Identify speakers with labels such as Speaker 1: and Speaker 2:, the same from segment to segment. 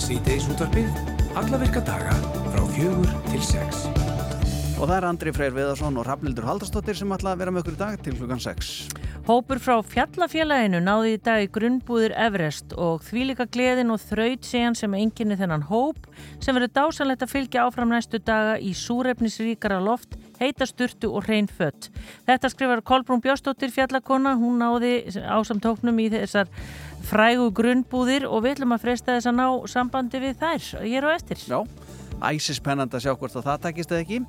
Speaker 1: Síðdeis útvarpið, alla virka daga frá fjögur til sex.
Speaker 2: Og það er Andri Freyr Viðarsson og Rafnildur Haldarsdóttir sem ætla að vera með okkur í dag til klukkan 6.
Speaker 3: Hópur frá fjallafélaginu náði í dag í grunnbúðir Everest og þvílika gleðin og þraut séan sem enginni þennan hóp sem verður dásanlegt að fylgja áfram næstu daga í súrefnisríkara loft, heita sturtu og hrein fött. Þetta skrifar Kolbrún Bjóstóttir fjallakona, hún náði ásamtóknum í þessar frægu grunnbúðir og við ætlum að freysta þess að ná sambandi við þær. Ég er á eftir.
Speaker 2: Já æsispennand að sjá hvort að það takist eða ekki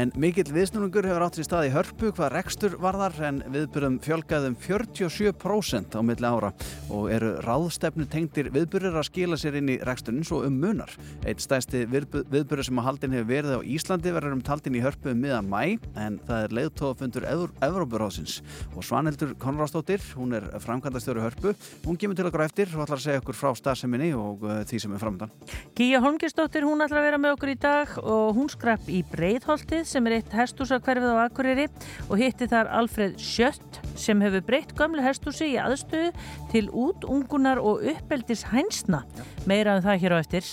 Speaker 2: en mikill viðsnúningur hefur átt í stað í hörpu hvað rekstur varðar en viðbyrjum fjölgaðum 47% á milli ára og eru ráðstefnu tengtir viðbyrjur að skila sér inn í reksturinn svo um munar. Eitt stæsti viðbyrjur sem að haldin hefur verið á Íslandi verður um taldin í hörpu um miðan mæ en það er leiðtófundur Evrópuráðsins og Svanhildur Konrástóttir, hún er framkvæmdastjóru hörpu, hún kemur til okkur eftir og ætlar að segja okkur frá stafseminni og uh, því sem er framöndan.
Speaker 3: Gíja Holmgistóttir, hún ætlar að vera með okkur í dag og hún skrapp í Breitholtið sem er eitt hestúsakverfið á Akureyri og hitti þar Alfred Schött sem hefur breytt gamle hestúsi í aðstöðu til útungunar og uppeldis hænsna. Meira um það hér á eftir.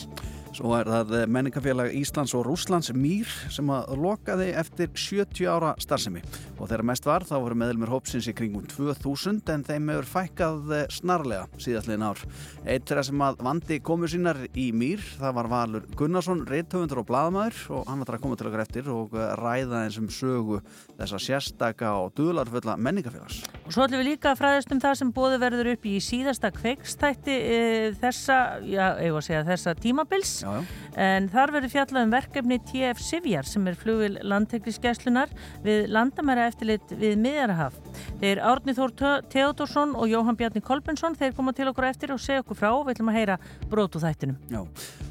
Speaker 2: Svo er það menningafélag Íslands og Rúslands Mýr sem að lokaði eftir 70 ára starfsemi og þegar mest var þá voru meðlumir hópsins í kringum 2000 en þeim hefur fækkað snarlega síðastliðin ár. Eitt þeirra sem að vandi komu sínar í Mýr það var Valur Gunnarsson, reittöfundur og bladamæður og hann var að koma til okkar eftir og ræða eins um sögu þessa sérstaka og duðlarfulla menningafélags.
Speaker 3: Og svo ætlum við líka að fræðast um það sem bóði verður upp í síðasta kveikstætti e, já, segja, þessa tímabils
Speaker 2: Já, já.
Speaker 3: en þar verður fjallað um verkefni TF Sivjar sem er flugil landtekniskeslunar við landamæra eftirlit við miðjarahaf. Þeir Árni Þór Teodorsson og Jóhann Bjarni Kolbensson þeir koma til okkur eftir og segja okkur frá og við ætlum að heyra brótu þættinum.
Speaker 2: Já,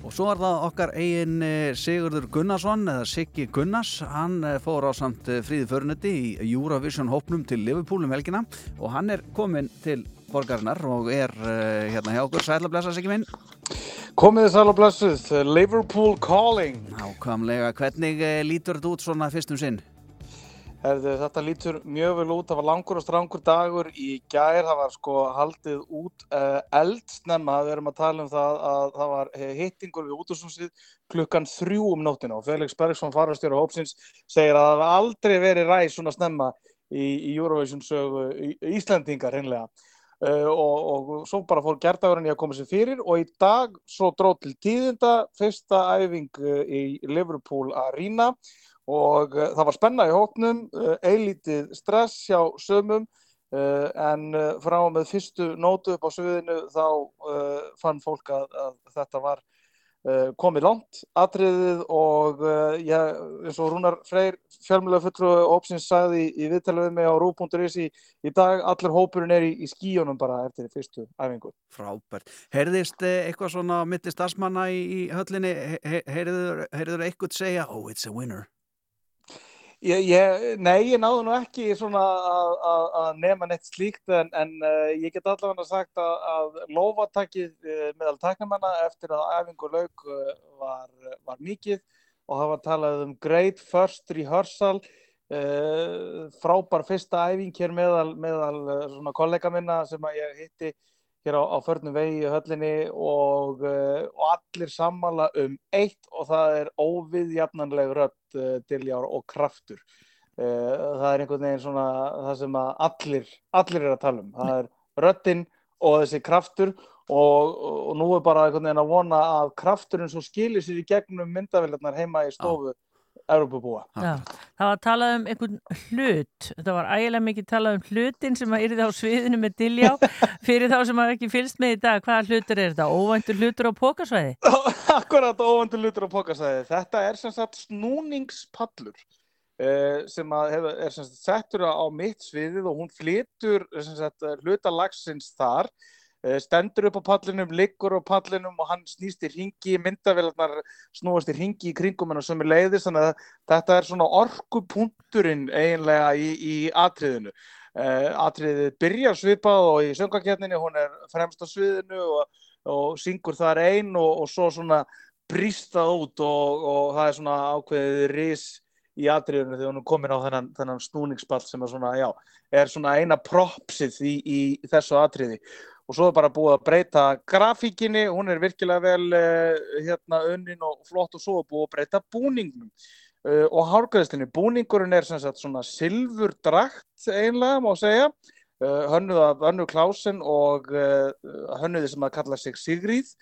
Speaker 2: og svo er það okkar eigin eh, Sigurður Gunnarsson eða Siggi Gunnars, hann eh, fór á samt fríði förnetti í Eurovision hópnum til Liverpool um helgina og hann er komin til borgarinnar og er uh, hérna hjá okkur. Sæl að blessa sig minn.
Speaker 4: Komið þið sæl og blessuð, Liverpool Calling.
Speaker 2: Nákvæmlega, hvernig uh, lítur þetta út svona fyrstum sinn?
Speaker 4: Herðu, þetta lítur mjög vel út, það var langur og strangur dagur í gær, það var sko haldið út uh, eldsnemma, við erum að tala um það að það var hittingur við útúsumsið klukkan þrjú um nóttina og Felix Bergsson farastjóru hópsins segir að það var aldrei verið ræð svona snemma í, í Eurovision sögu í, Íslandingar hennilega. Uh, og, og svo bara fór gerðagurinn í að koma sér fyrir og í dag svo dróð til tíðinda fyrsta æfing uh, í Liverpool Arena. Og uh, það var spenna í hóknum, eilítið stress hjá sömum en frá með fyrstu nótu upp á söðinu þá fann fólk að, að þetta var komið langt atriðið og ég, eins og Rúnar Freyr fjármjöla fulltrúi ópsins sagði í, í viðtæluðum með á rú.is í, í dag, allir hópurinn er í, í skíunum bara eftir fyrstu æfingu.
Speaker 2: Frábært. Heyrðist eitthvað svona asmanna í, í höllinni, heyrður eitthvað segja, oh it's a winner?
Speaker 4: Ég, ég, nei, ég náðu nú ekki að nefna neitt slíkt en, en uh, ég get allavega sagt að, að lofatakið uh, meðal taknumanna eftir að æfingu laug uh, var, var mikið og það var talað um great first rehearsal frábær fyrsta æfing hér meðal, meðal kollega minna sem ég hitti hér á, á förnum vegi í höllinni og, og allir sammala um eitt og það er óviðjafnanleg rött tiljára og kraftur. Það er einhvern veginn svona það sem allir, allir er að tala um. Það er röttin og þessi kraftur og, og nú er bara einhvern veginn að vona að krafturinn svo skilir sér í gegnum myndavillarnar heima í stofu Europabúa.
Speaker 3: Það var að tala um einhvern hlut, þetta var ægilega mikið talað um hlutin sem að yrði á sviðinu með diljá, fyrir þá sem að ekki fylst með í dag, hvaða hlutur er þetta? Óvæntur hlutur á pókasvæði?
Speaker 4: Akkurat, óvæntur hlutur á pókasvæði. Þetta er sem sagt snúningspallur uh, sem að hef, er sem sagt settur á mitt sviðið og hún flytur sem sagt hlutalagsins þar stendur upp á pallinum, liggur á pallinum og hann snýst í ringi, myndavélarnar snúast í ringi í kringum hennar sem er leiðist, þannig að þetta er svona orkupunkturinn eiginlega í, í atriðinu. Uh, atriðið byrjar svipað og í söngaketninni hún er fremst á sviðinu og, og syngur þar einn og, og svo svona brýst það út og, og það er svona ákveðið ris í atriðunum þegar hún er komin á þennan, þennan snúningspall sem er svona, já, er svona eina propsið í, í þessu atriði og svo er bara búið að breyta grafíkinni, hún er virkilega vel uh, hérna önnin og flott og svo er búið að breyta búningnum. Uh, og hárgæðistinni, búningurinn er sem sagt svona silfurdrakt einlega má segja, uh, hönnuð af Önnu Klásen og hönnuði sem að kalla sig Sigríð.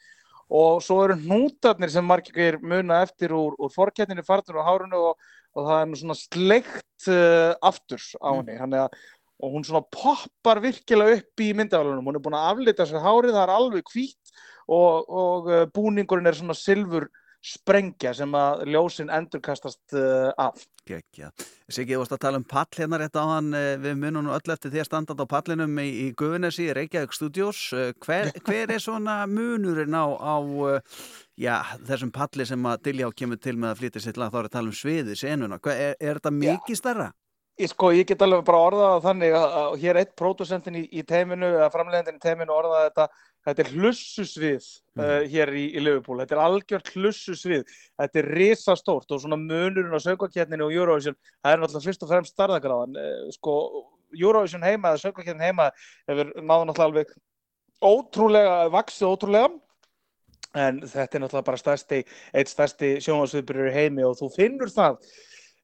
Speaker 4: Og svo eru hnútarnir sem margir muna eftir úr, úr forkettinni, farnir og hárunu og, og það er svona sleikt uh, afturs á henni. Mm. að, og hún svona poppar virkilega upp í myndafalunum, hún er búin að aflita sér hárið, það er alveg hvít og, og uh, búningurinn er svona silfur sprengja sem að ljósinn endurkastast uh, af.
Speaker 2: Gekja. Siggi, þú varst að tala um pall hérna rétt á hann, uh, við munum öll eftir því að standa á pallinum í, í Guðunesi, Reykjavík Studios. Hver, hver er svona munurinn á, á já, þessum palli sem að Diljá kemur til með að flytja sitt lag, þá er að tala um sviði, senuna. Er, er þetta mikið starra?
Speaker 4: Ég, sko, ég get alveg bara orðað þannig að, hér eitt pródusentin í, í teiminu, eða framlegandin í teiminu orðað þetta þetta er hlussusvið mm. uh, hér í, í Liverpool, þetta er algjört hlussusvið, þetta er risastórt og svona munurinn á söngvaketninu og Eurovision, það er náttúrulega fyrst og fremst starðagráðan, uh, sko Eurovision heima eða söngvaketnin heima hefur náðu náttúrulega alveg ótrúlega, vaksið ótrúlega. En þetta er náttúrulega bara stærsti, eitt stærsti sjónvarsviðbyrjur heimi og þú finnur það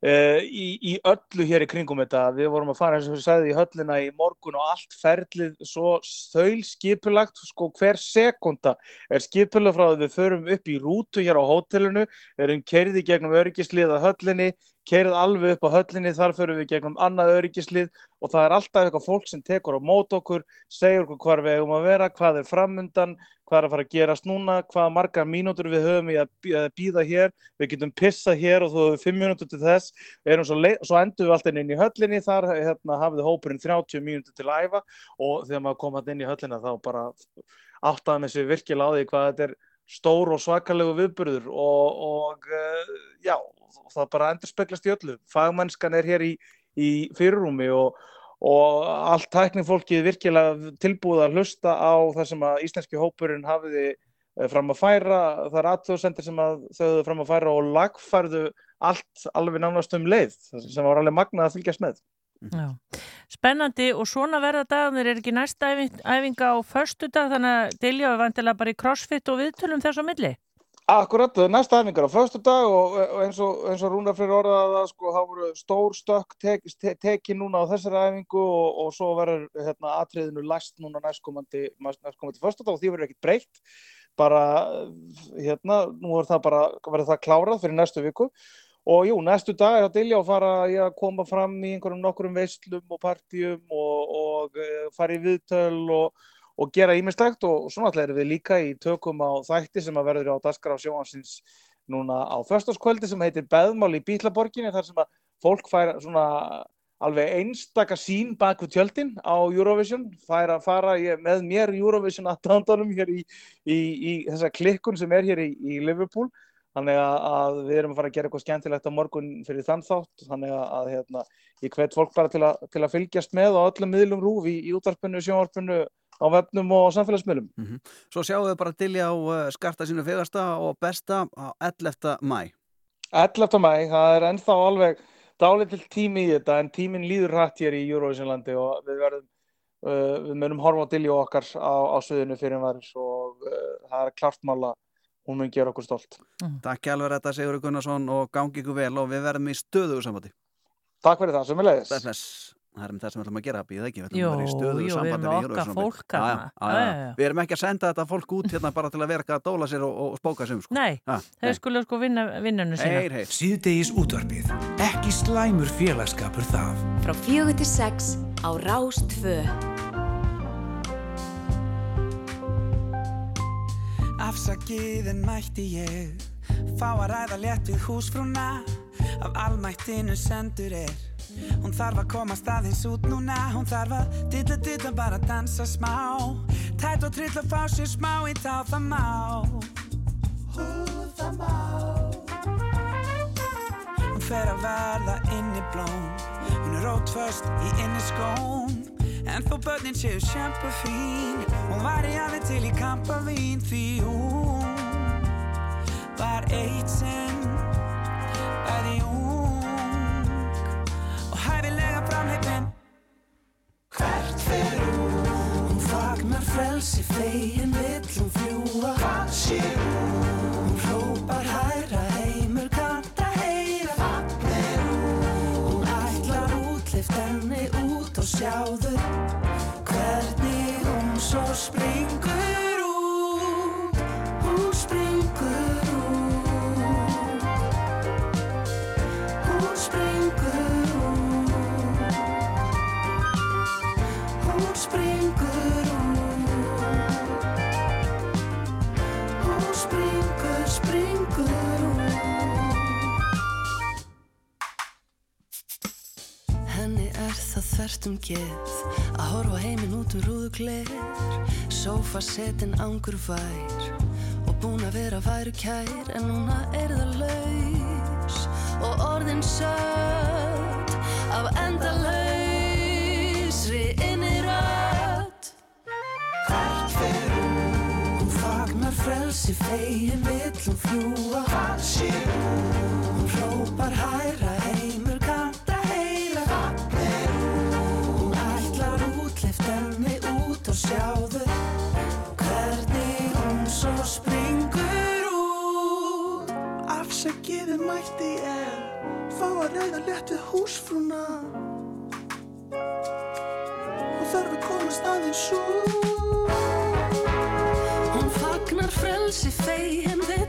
Speaker 4: Uh, í, í öllu hér í kringum þetta við vorum að fara eins og við sagðum í höllina í morgun og allt ferlið svo þaul skipulagt, sko hver sekunda er skipulag frá að við förum upp í rútu hér á hótelinu erum kerði gegnum öryggislið að höllinni kerið alveg upp á höllinni, þar förum við gegnum annað öryggislið og það er alltaf eitthvað fólk sem tekur á mót okkur, segir okkur hvar við eigum að vera, hvað er framundan hvað er að fara að gerast núna, hvaða margar mínútur við höfum í að býða hér, við getum pissað hér og þú hefur fimm mínútur til þess, svo, svo endur við alltaf inn í höllinni, þar hérna, hafið hópurinn 30 mínútur til að æfa og þegar maður komað inn í höllina þá bara áttaðum þessu virkilega á því hvað þetta er stór og svakalegu viðburður og, og uh, já, það bara endur speklast í öllu, fagmennskan er hér í, í fyrirrúmi og og allt tækningfólkið virkilega tilbúið að hlusta á það sem að íslenski hópurinn hafiði eh, fram að færa, það er aðtöðsendir sem að þau höfðu fram að færa og lagfærðu allt alveg nánast um leið sem var alveg magnað að fylgjast með.
Speaker 3: Já. Spennandi og svona verða dagarnir er ekki næsta æfinga á förstu dag þannig að Dilja var vantilega bara í crossfit og viðtölum þess á milli
Speaker 4: Akkurat, næsta æfingar á förstu dag og, og eins og, og Rúnar fyrir orðaða það sko, þá voru stór stökk tekið te, teki núna á þessari æfingu og, og svo verður hérna, atriðinu læst núna næstkomandi, förstu dag og því verður ekkert breytt. Bara, hérna, nú verður það bara verður það klárað fyrir næstu viku. Og jú, næstu dag er að dilja og fara að koma fram í einhverjum nokkurum veislum og partjum og eh, fara í viðtöl og og gera ímislegt og svona alltaf erum við líka í tökum á þætti sem að verður á Daskar á sjóansins núna á förstaskvöldi sem heitir Beðmál í Bílaborginni þar sem að fólk fær svona alveg einstaka sín bak við tjöldin á Eurovision, fær að fara ég, með mér Eurovision aðdándanum hér í, í, í þessa klikkun sem er hér í, í Liverpool. Þannig að við erum að fara að gera eitthvað skemmtilegt á morgun fyrir þann þátt. Þannig að hérna, ég hvet fólk bara til að, til að fylgjast með á öllum miðlum rúf í útarpunnu, sjónvarpunnu á vefnum og samfélagsmiðlum.
Speaker 2: Mm -hmm. Svo sjáum við bara til í á uh, skarta sínu fegasta og besta á 11. mæ.
Speaker 4: 11. mæ, það er ennþá alveg dálið til tími í þetta en tímin líður hrætt hér í Eurovisionlandi og við verðum, uh, við munum horfa til í okkar á, á söðinu fyrir varis og uh, það er klart mála hún mun gera okkur stolt.
Speaker 2: Mm. Takk alveg þetta Sigur Gunnarsson og gangi ykkur vel og við verðum í stöðu samfati.
Speaker 4: Takk fyrir það, sem við leiðis.
Speaker 2: Það er með það sem við ætlum að gera býða ekki, við
Speaker 3: ætlum að vera í stöðu jú, við erum okkar fólk
Speaker 2: við erum ekki að senda þetta fólk út hérna bara til að verka að dóla sér og, og spóka sem
Speaker 3: sko. nei, þau skulle sko vinna vinnunum sína.
Speaker 1: Síðdegis útvarpið. Ekki slæmur félagskapur það.
Speaker 5: Frá fjögur til sex á Rástfö
Speaker 6: Afsakið en mætti ég. Fá að ræða létt við húsfrúna. Af almættinu sendur er Hún þarf að komast aðeins út núna. Hún þarf að dilla dilla bara dansa smá. Tætt og trill að fá sér smá í tá það má Hú það má Hún fer að verða inn í blóm. Hún er rótföst í inn í skóm. En þó börnin séu sjampa fín Hún var í aðeins til í kampa vín Því hún var eitt sem
Speaker 7: fegin vill hún fljúa sé hún? Hún hrópar hæra heimur kannt að heyra Fallir hún? Hún ætlar útlift henni út og sjáðu Hvernig hún svo springur það þvert um geð. Að horfa heiminn út um rúðu gler Sófa setin ángur vær og búin að vera væru kær en núna er það laus. Og orðin sött af endalausri innirödd Hvert fer hún? Hún fagnar frelsi fegin vill hún fljúa Hvað sé hún? Hún hrópar hæra sjáðu Hvernig hún svo springur út. Afsækiði mætti ég Fá að reyða létt við húsfrúna. Og þarf að komast aðeins út. Hún fagnar frelsi fegin vill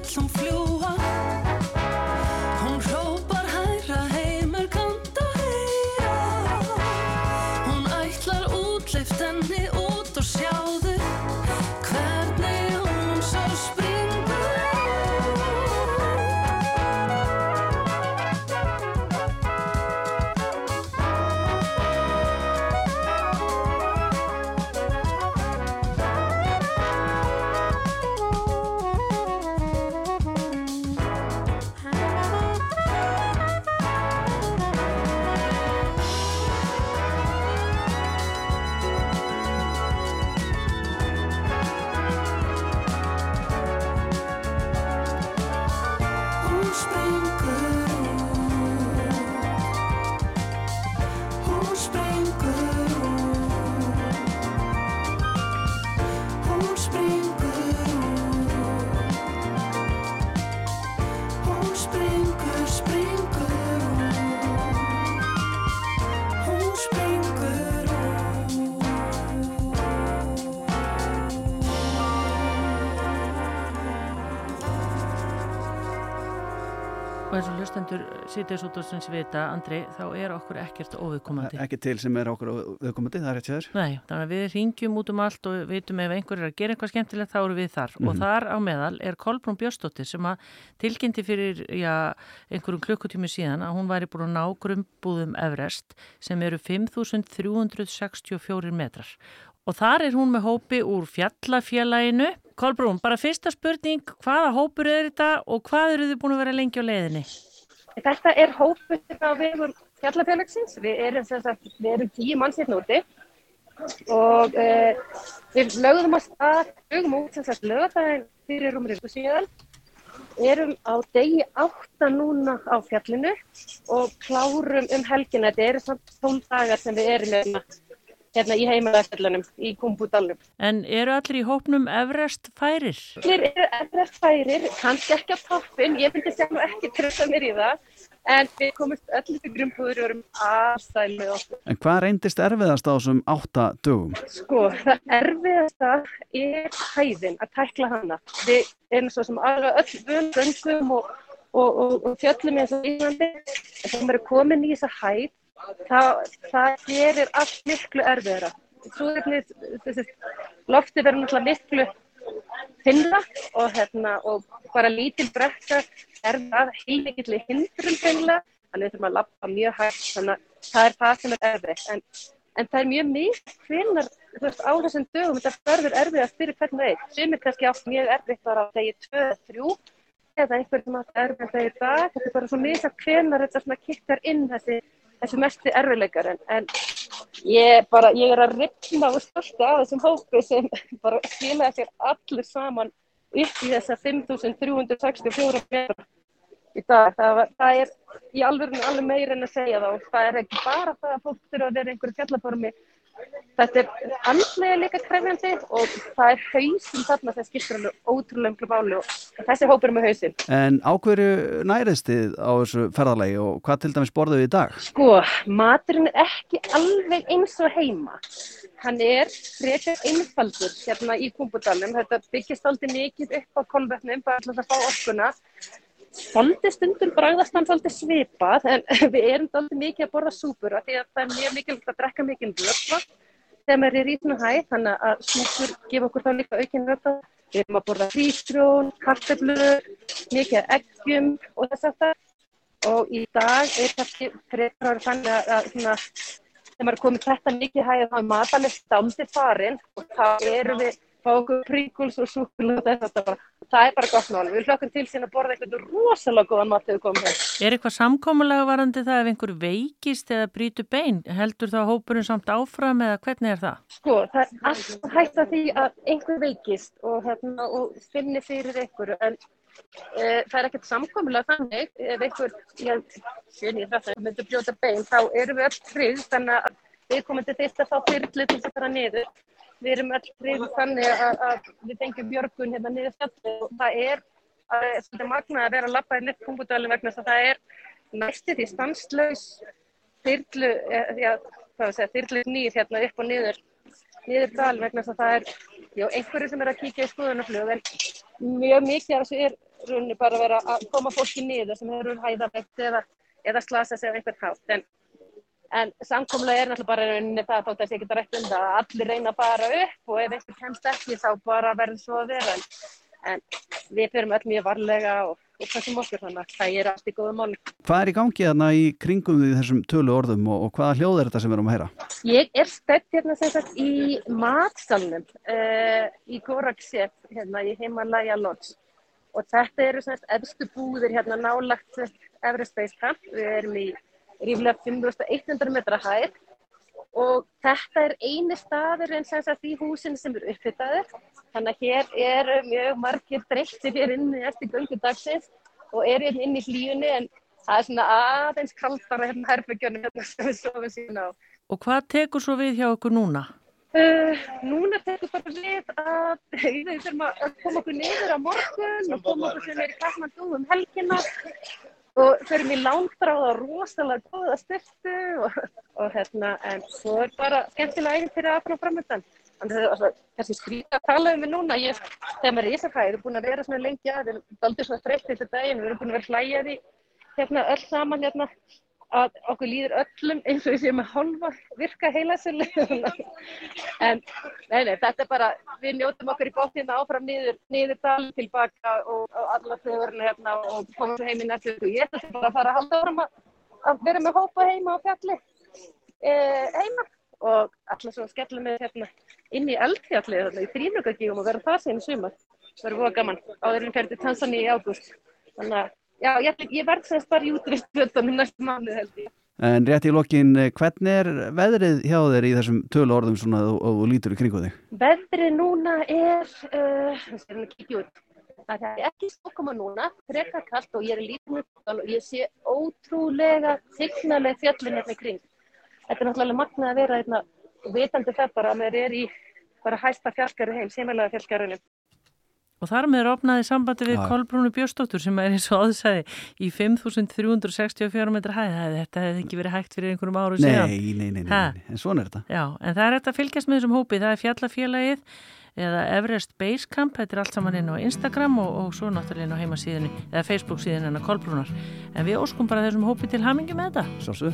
Speaker 3: sem vita, Andri, þá er okkur ekkert óviðkomandi.
Speaker 2: Ekki til sem er okkur viðkomandi, það er rétt sér.
Speaker 3: Nei, þannig að við ringjum út um allt og vitum ef einhver er að gera eitthvað skemmtilegt þá eru við þar og þar á meðal er Kolbrún Björstóttir sem að tilkynnti fyrir já, einhverjum klukkutími síðan að hún væri búin að ná grumbúðum Everest sem eru 5364 metrar og þar er hún með hópi úr fjallafélaginu. Kolbrún, bara fyrsta spurning, hvaða hópur er þetta og hvað eru þið búin að vera lengi á leiðinni?
Speaker 8: Þetta er hópur á vegum fjallafélagsins. Við erum, sagt, við erum tíu manns hérna úti og uh, við lögðum að stað, lögum út sem sagt lögðaðin fyrir rúmriku síðan. Erum á degi átta núna á fjallinu og klárum um helgina. Þetta eru samt tól dagar sem við erum hérna, hérna í heimaðarfjallunum í Kumbúdalum.
Speaker 3: En eru allir í hópnum Everest færir?
Speaker 8: Allir eru erfrest færir, kannski ekki á toppin, ég myndi sjá ekki trösta mér í það, en við komumst öll til grunnbúður og erum aðstæð með okkur.
Speaker 2: En hvað reyndist erfiðast á þessum átta dögum?
Speaker 8: Sko, það erfiðasta er hæðin, að tækla hana. Við erum svo sem alveg öll völd göngum og, og, og, og fjöllum eins og Íslandi, en þegar maður er komin í þessa hæð, það, það gerir allt miklu erfiðara. Súðefnið, þessi lofti verður náttúrulega miklu þinna og, hérna, og bara lítil brekka er það heilmikill hindrun þinna, þannig þurfum að lappa mjög hægt, þannig að það er það sem er erfið. En, en það er mjög mjög hvinnar á þessum dögum, þetta verður erfiðast fyrir hvern veginn. Sumir kannski átt mjög erfitt var á degi 2-3 eða einhver sem átt erfitt degi dag. Þetta er bara svo mjög hvinnar þetta svona kikkar inn þessi, þessi mesti erfiðleikar. En, en ég, bara, ég er að ripna og stolta af þessum hópi sem bara skilaði sér allir saman upp í þessa 5364 metra í dag. Það, var, það er í alveg meira en að segja og það er ekki bara það að fólk þurfa að vera einhverju fjallaformi þetta er andlega líka krefjandi og það er hausin þarna sem skiptir alveg ótrúlega umhverju báli og þessi hópur er með hausin.
Speaker 2: En ákverju nærist þið á þessu ferðarlegi og hvað til dæmis borðuð í dag?
Speaker 8: Sko, maturinn er ekki alveg eins og heima. Hann er frekar einfaldur hérna í Kumbudalum. Þetta byggist aldrei mikið upp á kolvetnum, bara alltaf að fá orkuna. Svolítið stundum bragðast hann svolítið svipað, en við erum svolítið mikið að borða súpura því að það er mjög mikilvægt að drekka mikið völdva þegar maður er í svona hæð, þannig að súpur gefa okkur þá líka aukinn völdva. Við erum að borða frístrjón, karteflur, mikið eggjum og þess að það. Og í dag er kannski frekar þannig að, svona, þegar maður er komið þetta mikið hæð þá er matalist dámsið farin og þá erum við fá okkur príkuls og súkulega þess að bara, það er bara gott mál. Við hlökkum til síðan að borða eitthvað rosalega góðan mat þegar við komum hér.
Speaker 3: Er eitthvað samkómulega varandi það ef einhver veikist eða brítu bein? Heldur þá hópurinn samt áfram eða hvernig er það?
Speaker 8: Sko, það er alltaf hægt að því að einhver veikist og, hérna, og finni fyrir einhverju en e, það er ekkert samkómulega þannig ef einhver, ég finni þetta, myndur brjóta bein, þá erum við öll trygg þannig að við komum til þess að fá að við erum öll trefið þannig að, að við fengjum björgun hérna niður fjalli og það er svolítið magna að vera að lappa í litt pungudalinn vegna þess að það er næstu því stanslaus þyrlu, já, hvað sé, þyrlu nýr hérna upp og niður niður dal vegna þess að það er já, einhverju sem er að kíkja í skoðunarflug en mjög mikið af þessu er runni bara að vera að koma fólki niður sem eru hæðavegt eða, eða slasa sig af einhvern hátt en En samkomlega er náttúrulega bara rauninni það þótt að það sé ekki rætt um það að allir reyna að fara upp og ef einhver kemst ekki þá bara verður svo að vera. En, en við fyrum öll mjög varlega og, og þessum okkur þannig að það er allt í góðu mál.
Speaker 2: Hvað er í gangi þarna í kringum því þessum tölu orðum og, og hvaða hljóð er þetta sem við erum að heyra?
Speaker 8: Ég er stött hérna sem sagt í matsalunum uh, í Goraksef hérna í Himalaya Lodge og þetta eru svona efstu búðir hérna nálagt Everest Base Camp. Við erum í ríflega 5.100 metra hæð og þetta er eini staður en sem sagt í húsinu sem eru upphittaður. Þannig að hér eru mjög margir dreyttir hér inni eftir göngu dagsins og eru hérna inn í hlíunni en það er svona aðeins kaldara hérna herbyggjónum hérna sem við sofum síðan á.
Speaker 3: Og hvað tekur svo við hjá okkur núna?
Speaker 8: Uh, núna tekur bara við að við þurfum að koma okkur niður á morgun og koma okkur sem er í Kathmandu um helgina og förum í langdráða rosalega góða styrtu og, og hérna, en svo er bara skemmtilega ægum fyrir aðfann og framöndan. Þannig að kannski skrýta að tala um mig núna, ég, þegar maður er í Ísafræði, við erum búin að vera svona lengi að, við erum aldrei svona þreytt þetta daginn, við erum búin að vera hlæjaði hérna öll saman hérna að okkur líður öllum eins og við séum með halva virka heilasölu. En nei, nei, þetta er bara við njótum okkur í bóttina áfram niður, niður dal tilbaka og, og alla þauðurinn hérna og komum heim í nættu og ég ætla bara að fara að halda áfram að, að vera með hópa heima á fjalli e, heima og alltaf svo skellum við hérna inn í eldfjalli í þrýnugagíum og verðum það síðan í sumar. Það verður voða gaman. Áðurinn fyrir til Tanzani í ágúst. Þannig að Já, ég, ég verð semst bara í útvistvöldunum næstu mánu held ég.
Speaker 2: En rétt í lokin, hvernig er veðrið hjá þér í þessum tölu orðum svona og, og lítur í kringu þig?
Speaker 8: Veðrið núna er, uh, það er kíkja út, það er ekki stokkama núna, frekar kallt og ég er lítið og ég sé ótrúlega signaleg fjallin hérna í kring. Þetta er náttúrulega magnað að vera hérna, vitandi það bara að mér er í bara hæsta fjallgæri heim, semilega fjallgærunum.
Speaker 3: Og þar með er opnaði sambandi við ja. Kolbrúnu Björstóttur sem er eins og aðsæði í 5.364 metra hæð. Þetta hefði ekki verið hægt fyrir einhverjum áru
Speaker 2: nei,
Speaker 3: síðan.
Speaker 2: Nei, nei, nei, nei, en svona er þetta.
Speaker 3: Já, en það er þetta að fylgjast með þessum hópi. Það er fjallafélagið eða Everest Basecamp, þetta er allt saman inn á Instagram og, og svo náttúrulega inn á heimasíðinu eða Facebook síðan en að Kolbrúnar. En við óskum bara þessum hópi til hamingi með þetta.
Speaker 2: Sjálfsög.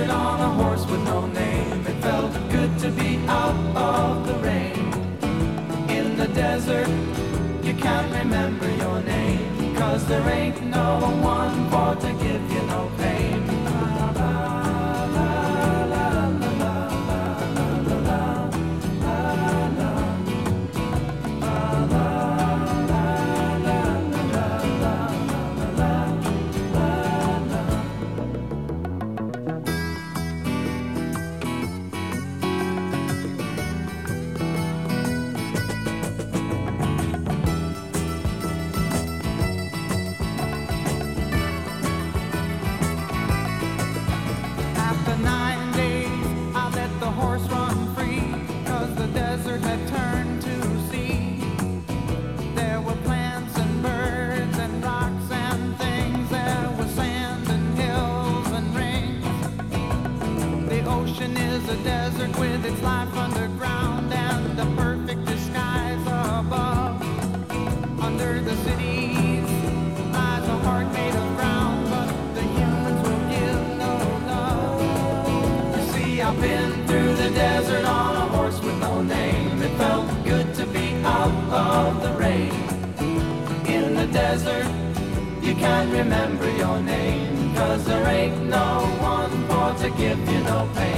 Speaker 6: on a horse with no name. It felt good to be out of the rain. In the desert, you can't remember your name.
Speaker 9: Cause there ain't no one for to give you no Been through the desert on a horse with no name. It felt good to be out of the rain. In the desert, you can't remember your name, cause there ain't no one for to give you no pain.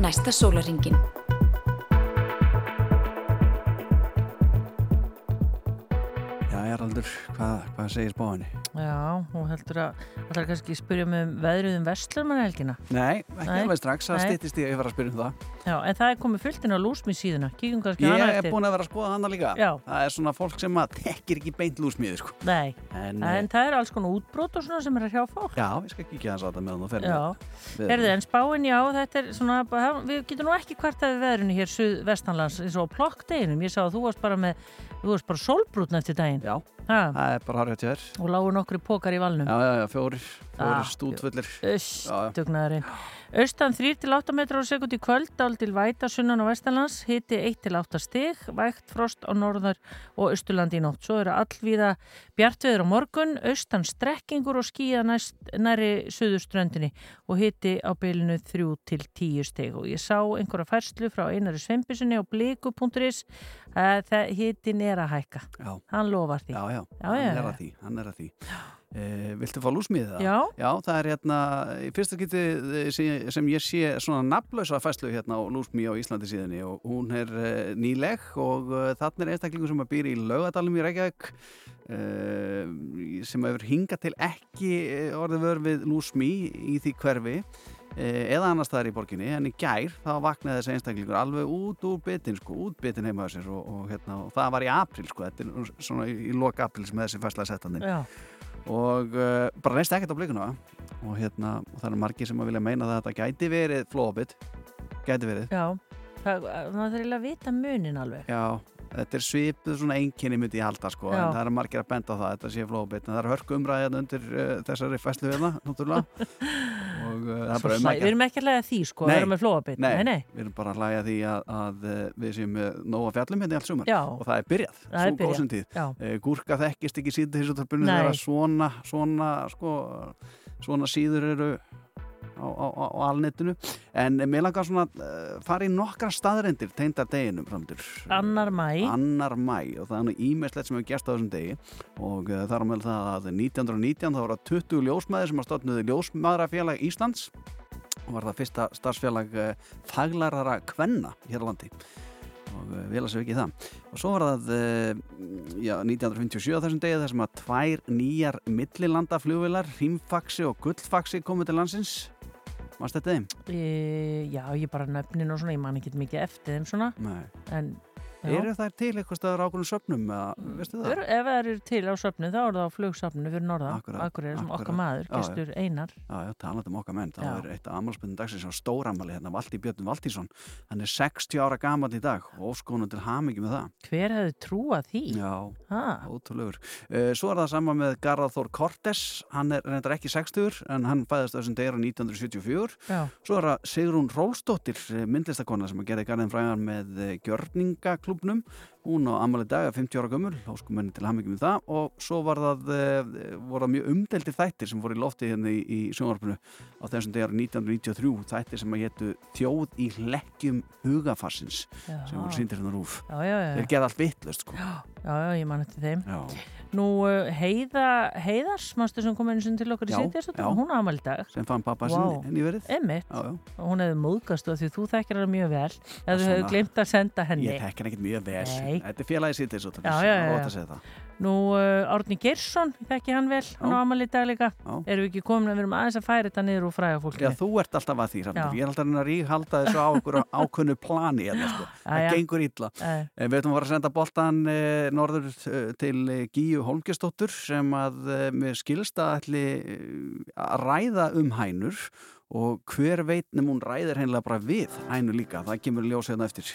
Speaker 5: Næsta sólaringin.
Speaker 2: Hvað segir spáinni?
Speaker 3: Já, hún heldur að það er kannski að spyrja um veðrið um vestlurmanhelgina.
Speaker 2: Nei, ekki alveg strax, það stýttist ég að ég var að spyrja um það.
Speaker 3: Já, en það er komið fullt inn á lúsmið síðuna. Kíkum kannski
Speaker 2: Ég
Speaker 3: hana
Speaker 2: er
Speaker 3: eftir.
Speaker 2: búin að vera að skoða hana líka.
Speaker 3: Já.
Speaker 2: Það er svona fólk sem að tekkir ekki beint lúsmiði, sko.
Speaker 3: Nei,
Speaker 2: En,
Speaker 3: en það er alls konar útbrót og svona sem er að hjá fólk.
Speaker 2: já, ég skal kíkja þess að þetta með hann og ferja.
Speaker 3: Já, herðu, en spáin já, þetta er svona, bara- við getum nú ekki kvartaði veðrunu hér þú varst bara með, þú varst bara sólbrútn eftir daginn.
Speaker 2: Já,
Speaker 3: Ha,
Speaker 2: það er bara harrið til þér.
Speaker 3: og lágu nokkri pókar í valnum.
Speaker 2: Já, já, já, fjórir, fjórir
Speaker 3: Ah,
Speaker 2: stútfullir.
Speaker 3: Öss, dugnaðurinn. Austan 3-8 metrar á sekund í kvöld, dál til væta sunnan og vestanlands, hiti 1-8 stig, vægt frost á norðar og austurlandi í nótt. Svo eru allvíða bjartveður á morgun, austan strekkingur og skíða næst, næri suðuströndinni og hiti á bylunu 3-10 stig. Og ég sá einhverja færslu frá einari svempisunni á bliku.is að það hitin er að hækka.
Speaker 2: Já,
Speaker 3: Hann lofar því.
Speaker 2: já, já,
Speaker 3: Já,
Speaker 2: hann
Speaker 3: já,
Speaker 2: er
Speaker 3: já.
Speaker 2: að því, hann er að því. Eh, viltu fá lúsmiðið það?
Speaker 3: Já.
Speaker 2: Já, það er hérna, í fyrsta geti sem, sem ég sé svona nafnlösa fæslu hérna á lúsmi á Íslandi síðanni og hún er uh, nýleg og uh, þarna er einstaklingur sem að býr í laugadalum í Reykjavík sem hefur hingað til ekki eh, orðið vör við lúsmi í því hverfi eh, eða annars staðar í borginni en í gær þá vaknaði þessi einstaklingur alveg út úr bitin sko, út bitin heima á sér og, og, hérna, og það var í april sko, þetta er svona í, í lok april sem þessi fæsla er sett hann
Speaker 3: Já,
Speaker 2: og uh, bara reynst ekkert á blikuna og hérna, og það er margir sem að vilja meina að þetta gæti verið flóabit gæti verið,
Speaker 3: já. Það, það er eiginlega að vita munin alveg.
Speaker 2: já þetta er svipuð svona einkenni myndi ég halda sko,
Speaker 3: Já.
Speaker 2: en það er margir að benda á það þetta sé flóabit, en það er hörku umræðið hérna undir uh, þessari fæslu hérna, náttúrulega og uh, það er bara um að
Speaker 3: Við erum ekki að lega því sko,
Speaker 2: Nei.
Speaker 3: við erum með flóabit.
Speaker 2: Nei.
Speaker 3: nei,
Speaker 2: við erum bara að hlæja því að, að uh, við séum með nóg að fjallum hérna í allt sumar
Speaker 3: Já,
Speaker 2: og það er byrjað,
Speaker 3: Það
Speaker 2: svo góðsum tíð Eh, Gúrka þekkist ekki síðan þessu törpunni þegar svona, svona, sko, svona síður eru á, á, á, alnetinu. En mér langar svona uh, fara í nokkra staðrendir tengdar deginum framtur
Speaker 3: annar mæ.
Speaker 2: annar mæ og það er nú ímestlegt sem hefur gerst á þessum degi. Og uh, það er á meðal það að 1919 þá voru það 20 ljósmaður sem að stofnuði Ljósmaðrafélag Íslands. Og var það fyrsta starfsfélag uh, faglarara kvenna hér á landi. Og vel að segja ekki það. Og svo var það já, 1957 á þessum degi þar sem að tvær nýjar millilanda flugvilar, Rímfaxi og Gullfaxi komið til landsins Varst þetta þeim?
Speaker 3: E, já, ég bara nöfnin og svona, ég man ekki mikið eftir þeim svona,
Speaker 2: Nei.
Speaker 3: en Já.
Speaker 2: eru þær til eitthvað staðar það?
Speaker 3: Ör, ef það eru til á söfnu þá er það á flugsöfnu fyrir norðan
Speaker 2: Akkurat,
Speaker 3: Akkurat, sem okkar maður, gestur Einar
Speaker 2: Já, já, talandi um okkar menn, þá er eitt af ammálspöndum dagsins á stóramali hérna, Valdi Björn Valtísson, hann er 60 ára gammal í dag og óskonum til hamingi með það.
Speaker 3: Hver hefði trúað því?
Speaker 2: Já,
Speaker 3: Ha,
Speaker 2: ótrúlegur. Uh, svo er það sama með Garðar Kortes, hann er reyndar ekki 60 en hann fæðist þessum degra 1974.
Speaker 3: já,
Speaker 2: Svo er það Sigrún Rólstóttir, myndlistakona sem gerði garðin fræðan með eh, gjörningaklubnum. Hún á ammali dag er 50 ára gömul, óskumenni til hamingi með það. Og svo var það, eh, voru það mjög umdeldir þættir sem voru í lofti hérna í, í sjónvarpinu á þessum degar 1993, þættir sem að hétu Þjóð í hlekkjum hugafarsins
Speaker 3: já,
Speaker 2: sem voru síndir
Speaker 3: já, já,
Speaker 2: Þeir gerði allt vittlust, sko.
Speaker 3: já, já, ég man eftir þeim.
Speaker 2: Já,
Speaker 3: Nú, uh, Heiða, Heiðars, mástu sem kom einu sinni til okkur í
Speaker 2: Já,
Speaker 3: sitjast
Speaker 2: já.
Speaker 3: hún amal dag
Speaker 2: sem fann pappa wow. sinni verið.
Speaker 3: Emmitt, hún hefði móðgast og því þú þekkir hana mjög vel ef þú hefur glemt að senda henni
Speaker 2: Ég tekki hann ekkert mjög vel.
Speaker 3: Nei.
Speaker 2: Þetta er félagi sýttis og
Speaker 3: Já, já, já, já.
Speaker 2: að segja það.
Speaker 3: Nú, uh, Árni Geirsson, ég þekki hann vel hann á amal í dag líka
Speaker 2: Já.
Speaker 3: erum við ekki komin að við erum aðeins að færa þetta niður og fræga fólki
Speaker 2: Já, þú ert alltaf að því.
Speaker 3: Já.
Speaker 2: Ég er alltaf að ríkhalda þessu á okkur ákunnu plani hérna, sko. Það gengur illa.
Speaker 3: Eh,
Speaker 2: Við ætlum að fara að senda boltan eh, norður eh, til eh, Gíu Holmgestóttur sem að eh, með skilsta ætli eh, að ræða um hænur og hver veit nefnum hún ræðir hennilega bara við hænu líka. Það kemur ljós hérna eftir.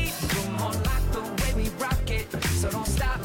Speaker 6: More like the way we rock it, so don't stop.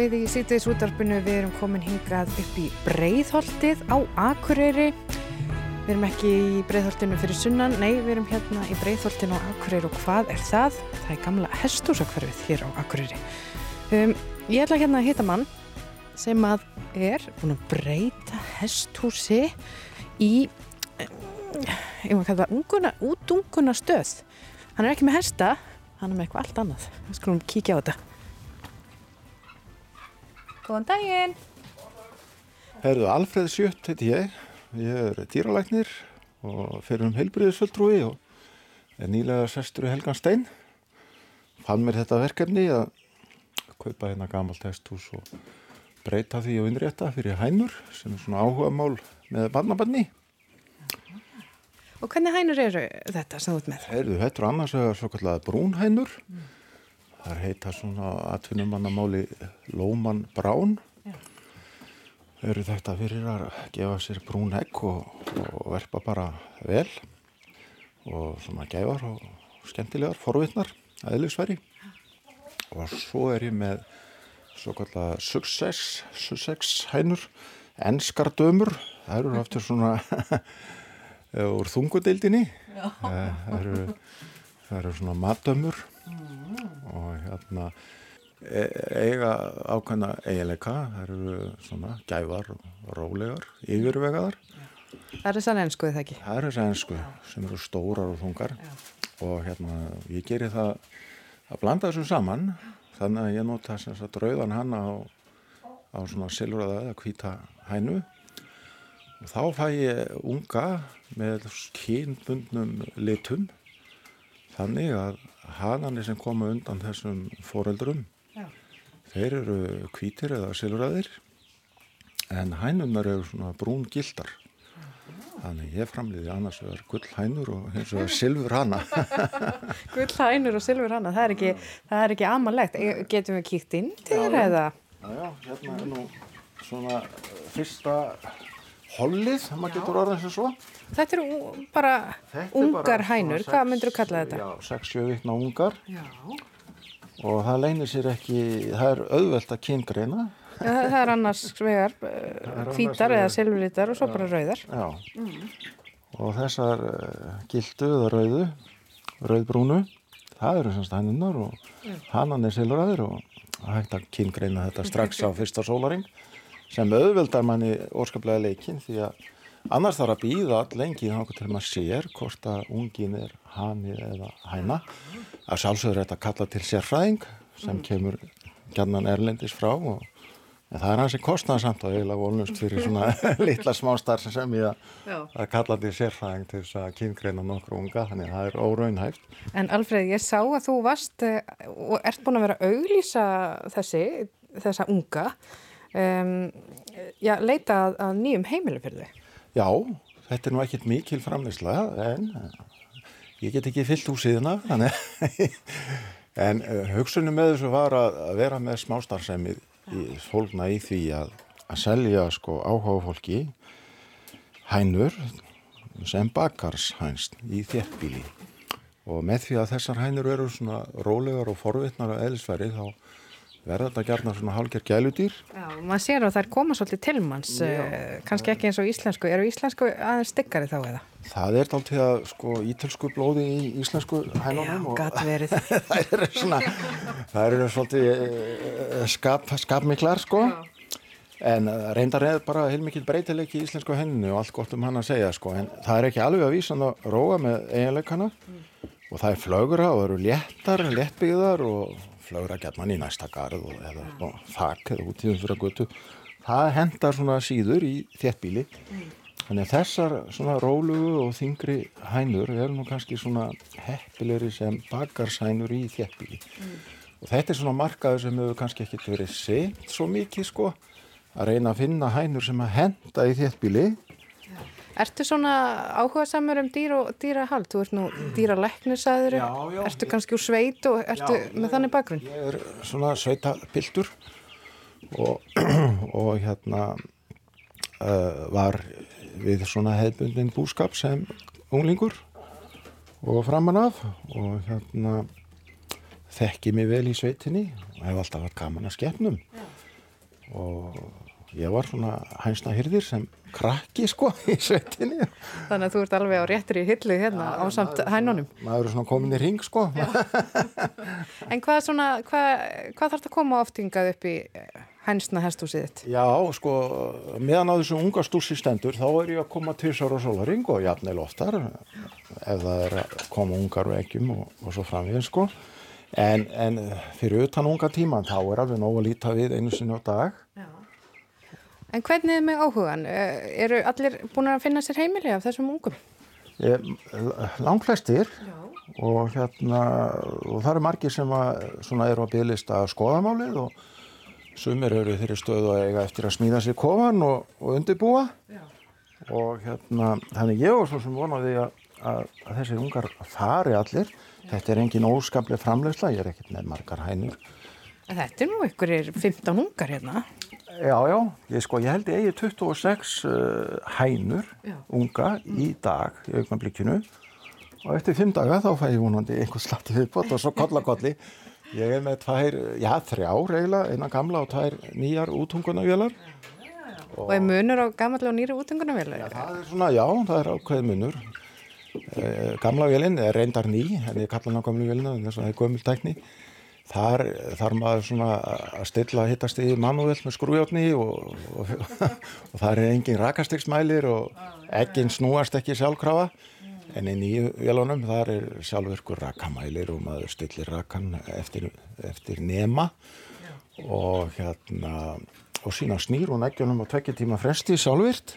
Speaker 10: Við í sýtiðis útarpinu við erum komin hingað upp í Breiðholtið á Akureyri. Við erum ekki í Breiðholtinu fyrir sunnan, nei, við erum hérna í Breiðholtinu á Akureyri og hvað er það? Það er gamla hestúsakverfið hér á Akureyri. Um, ég ætla hérna að hitta mann sem að er búin að breyta hestúsi í, ég maður kalla það, unguna, útunguna stöð. Hann er ekki með hesta, hann er með eitthvað allt annað. Við skulum kíkja á þetta. Góðan daginn.
Speaker 11: Herðu, Alfreð Sjött heiti ég. Ég er dýralæknir og fyrir um heilbriðisföldrúi og er nýlega sestur í Helgan Stein. Fann mér þetta verkefni að kaupa hérna gamalt hesthús og breyta því og innrétta fyrir hænur sem er svona áhuga mál með barnabanni.
Speaker 10: Og hvernig hænur eru þetta ert með?
Speaker 11: Herðu, þetta er annars vegar svo kallega brúnhænur. Mm. Það er heita svona atvinnumannamáli Lóman Brán. Eru þetta fyrir að gefa sér brún egg og, og verpa bara vel og svona gefar og skemmtilegar, forvittnar, aðeinsværi. Og svo er ég með svo kallega Success, Sussex hænur, enskar dömur. Það eru aftur svona úr þungudeildinni. Það eru, það eru svona matdömur og hérna e eiga ákveðna eiginleika, það eru svona gævar og rólegar, yfirvegaðar.
Speaker 10: Það er þess að ennsku eða ekki?
Speaker 11: Það er þess að ennsku sem eru stórar og þungar Já. og hérna ég gerir það að blanda þessu saman þannig að ég nota þess að drauðan hann á, á svona silfraða eða hvita hænu og þá fæ ég unga með kynbundnum litum þannig að hananir sem koma undan þessum foreldrum Já. þeir eru kvítir eða silfræðir en hænunar eru svona brún gildar þannig ég framliði annars vegar gull hænur og hins vegar silfur hana
Speaker 10: gull hænur og silfur hana það er ekki, ekki amalegt getum við kíkt inn til þér eða?
Speaker 11: Já, já, hérna er nú svona fyrsta hollið, maður getur orðað sem svo.
Speaker 10: Þetta eru bara þetta ungar bara hænur, hvað myndur þú kalla þetta?
Speaker 11: Já, 6-7 vikna ungar já. og það leynir sér ekki, það er auðvelt að kyngreina.
Speaker 10: Já, það er annars vegar hvítar eða silvuritar og svo bara rauðar.
Speaker 11: Já, mm. og þessar uh, gildu eða rauðu, rauðbrúnu, það eru semst hænunar og hannan er silvuraður og það hægt að kyngreina þetta strax á fyrsta sólaring sem auðveldar manni óskaplega leikin því að annars þarf að býða all lengi þá til maður sér hvort að ungin er hani eða hæna að sjálfsögur þetta kalla til sérfræðing sem mm. kemur gætnan erlendis frá og það er hansi kostnarsamt og eiginlega volnust fyrir svona litla smástar sem ég að kalla til sérfræðing til þess að kynngreina nokkru unga þannig að það er óraunhæft.
Speaker 10: En Alfred, ég sá að þú varst eh, og ert búin að vera að auglýsa þessi, þessa unga um, já, leita að, að nýjum heimilu fyrir þau?
Speaker 11: Já, þetta er nú ekkert mikil framleysla en ég get ekki fyllt úr síðuna en uh, hugsunum með þessu var að, að vera með smástarsemið í fólkna í því að, að selja sko áhuga fólki hænur sem bakarshænst í þjertbíli og með því að þessar hænur eru svona rólegar og forvittnar að eðlisverið þá verða þetta gerna svona hálfgerð gæludýr?
Speaker 10: Já, maður sér að það er koma svolítið til manns uh, kannski ekki eins og íslensku. Eru íslensku aðeins styggari þá eða?
Speaker 11: Það er þá til að sko ítölsku blóði í íslensku hænunum
Speaker 10: Já, gæt verið.
Speaker 11: Það eru svona það eru svolítið uh, skap, skapmiklar sko. Já. en uh, reyndar er bara heilmikið breytileiki í íslensku hænunu og allt gott um hann að segja sko. En það er ekki alveg að vísa hann að róa með eiginleikana. Mm. og það er flögra og eru léttar, léttbyggðar og flögra gætman í næsta garð og, eða og, þakk eða út í umfyrir að götu það hendar svona síður í þéttbíli mm. þannig að þessar svona rólugu og þingri hænur eru nú kannski svona heppilegri sem bakarshænur í þéttbíli mm. og þetta er svona markaður sem hefur kannski ekkert verið seitt svo mikið sko að reyna að finna hænur sem að henda í þéttbíli
Speaker 10: Ertu svona áhuga samur um dýr og dýrahald? Þú ert nú dýraleknisæður, ertu kannski úr sveit og ertu já, með þannig bakgrunn?
Speaker 11: Ég er svona sveitapiltur og, og hérna uh, var við svona hefðbundin búskap sem unglingur og framan af og hérna þekki mig vel í sveitinni og hef alltaf haft gaman að skepnum og ég var svona hænsna hyrðir sem krakki sko í sveitinni.
Speaker 10: Þannig að þú ert alveg á réttri hillu hérna á samt hænunum.
Speaker 11: maður er svona komin í ring sko.
Speaker 10: En hvað, svona, hvað, hvað þarf það að koma oft hingað upp í hænsna hestúsið þitt?
Speaker 11: Já, sko, meðan á þessu unga stúsi stendur þá er ég að koma til sára sólaring og jafnvel oftar ef það er að koma ungar og ekkjum og, og svo framveginn sko. En, en fyrir utan unga tíman þá er alveg nóg að líta við einu sinni á dag
Speaker 10: En hvernig er með áhugan? Eh, Eru allir búin að finna sér heimili af þessum ungum?
Speaker 11: Ég, langflestir og hérna og það eru margir sem að, svona, eru að bygglista skoðamálið og sumir eru þeirri stöðu að eiga eftir að smíða sér kofan og, og undirbúa Já. og hérna þannig ég var svo sem vonaði að, að, að þessi ungar fari allir þetta er engin óskaplega framlegsla ég er ekkert með margar hænur
Speaker 10: En þetta er nú ykkur 15 ungar hérna.
Speaker 11: Já, já, ég, sko, ég held ég eigi 26 uh, hænur
Speaker 10: Já.
Speaker 11: unga í dag í augnablikinu. Og eftir fimm daga þá fæ ég vonandi einhvern slatti viðbót og svo kollakolli ég er með tvær, já þrjár eiginlega, eina gamla og tvær nýjar útungunavélar
Speaker 10: Og er munur á gamallega og nýri útungunarvélar?
Speaker 11: það er svona, já, það er ákveð munur. Eh, gamla vélinn er reyndar ný en ég kalla hana gamlu vélina þess að það er gömul tækni þar þarf maður svona að stilla hittast í manúvel með skrújátni og, og, og það er engin rakastiksmælir og ekkinn snúast ekki sjálfkrafa. En í nýju vélunum þar er sjálfurkur rakamælir og maður stillir rakan eftir, eftir nema. Og hérna og sína snýr hún eggjunum á tvekki tíma fresti sjálfvirt.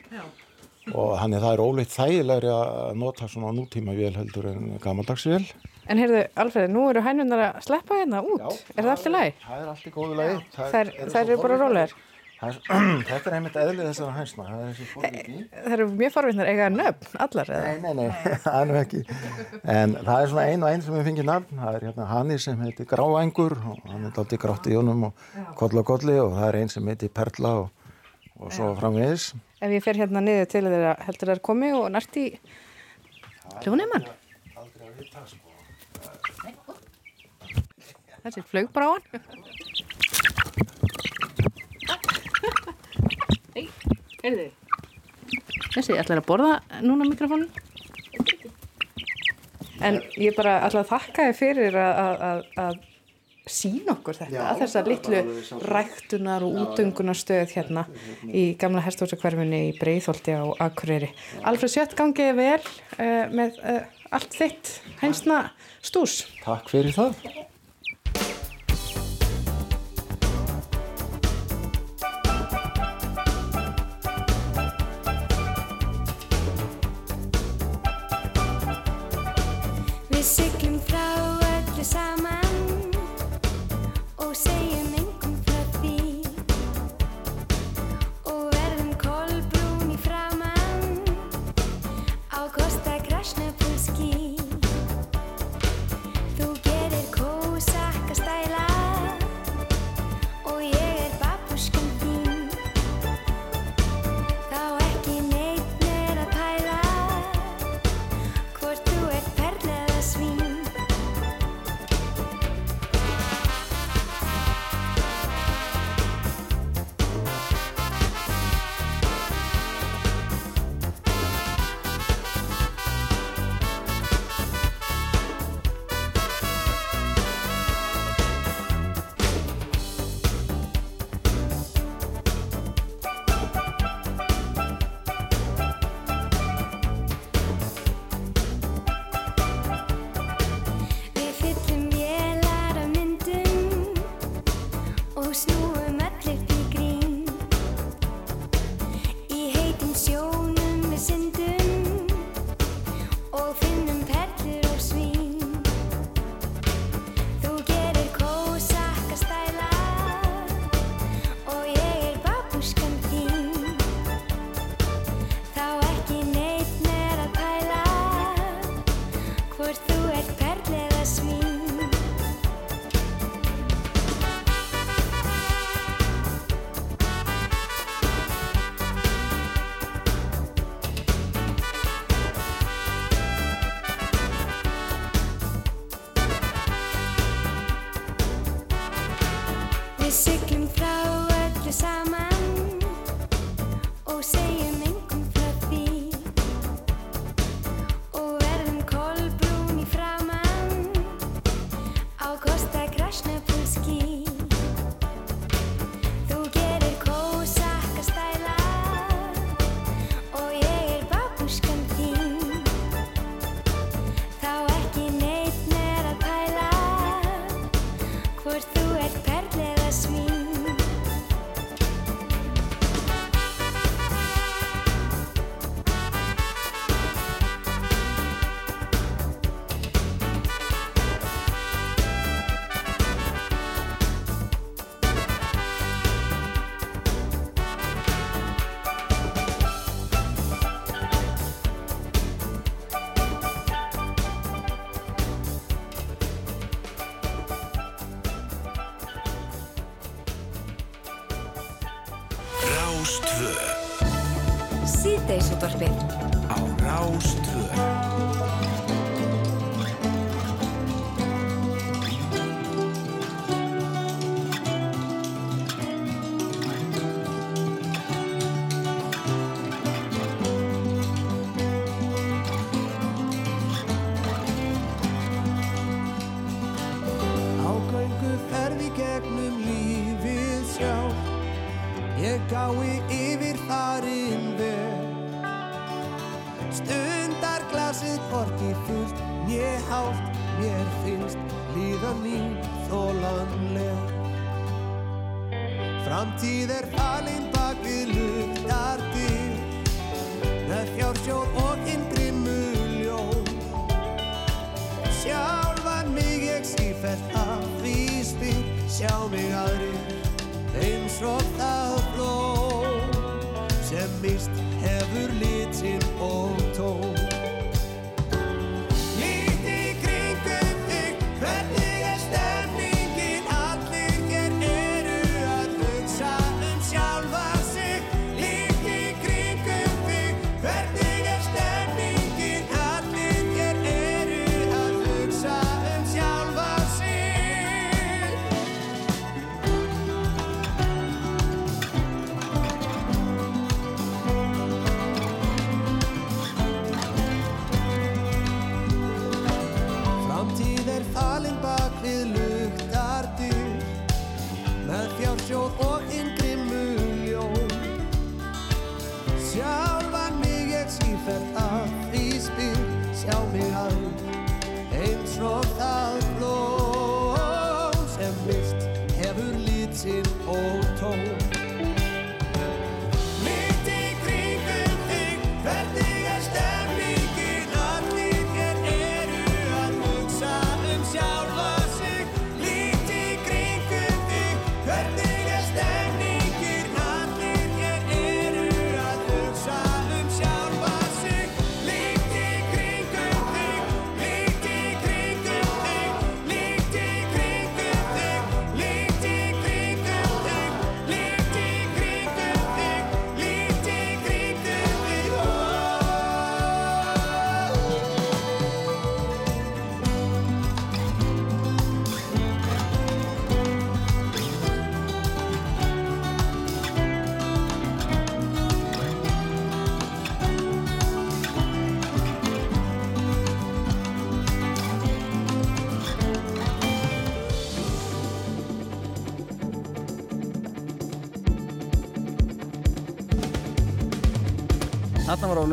Speaker 11: Og þannig það er óleitt þægilegri að nota svona nútíma vél heldur en gamaldagsvél
Speaker 10: En heyrðu, Alfreð, nú eru hænunar að sleppa hérna út. er það allt í lagi?
Speaker 11: Það er allt í góðu lagi.
Speaker 10: Þær eru bara rólegar.
Speaker 11: Þetta er einmitt eðlið þessara hænsna, það er.
Speaker 10: Það eru mjög forvittnar, eiga nöfn, allar eða?
Speaker 11: Nei, nei, nei, það er ekki. En það er svona ein og ein sem við fengið nafn. Það er hérna Hanni sem heitir Gráængur og hann er alltaf grátt í honum og koll og kolli og það er ein sem heitir Perla og, og svo framvegis.
Speaker 10: Ef ég fer hérna niður til þeirra heldur þær komi og nært í hljóneimann.
Speaker 11: Aldrei að vita, sko.
Speaker 10: Þessi flaugbráan. Nei, heyrðu. Þessi, ætlar að borða núna mikrofónu? En ég bara ætla að þakka þið fyrir að, að, að, að sína okkur þetta,
Speaker 11: Já,
Speaker 10: að þessa
Speaker 11: það var
Speaker 10: litlu ræktunar og útöngunarstöð hérna í gamla hesthúsakverfinni í Breiðholti á Akureyri. Alfred Sjött gangið vel uh, með uh, allt þitt hænsna stús.
Speaker 11: Takk fyrir það.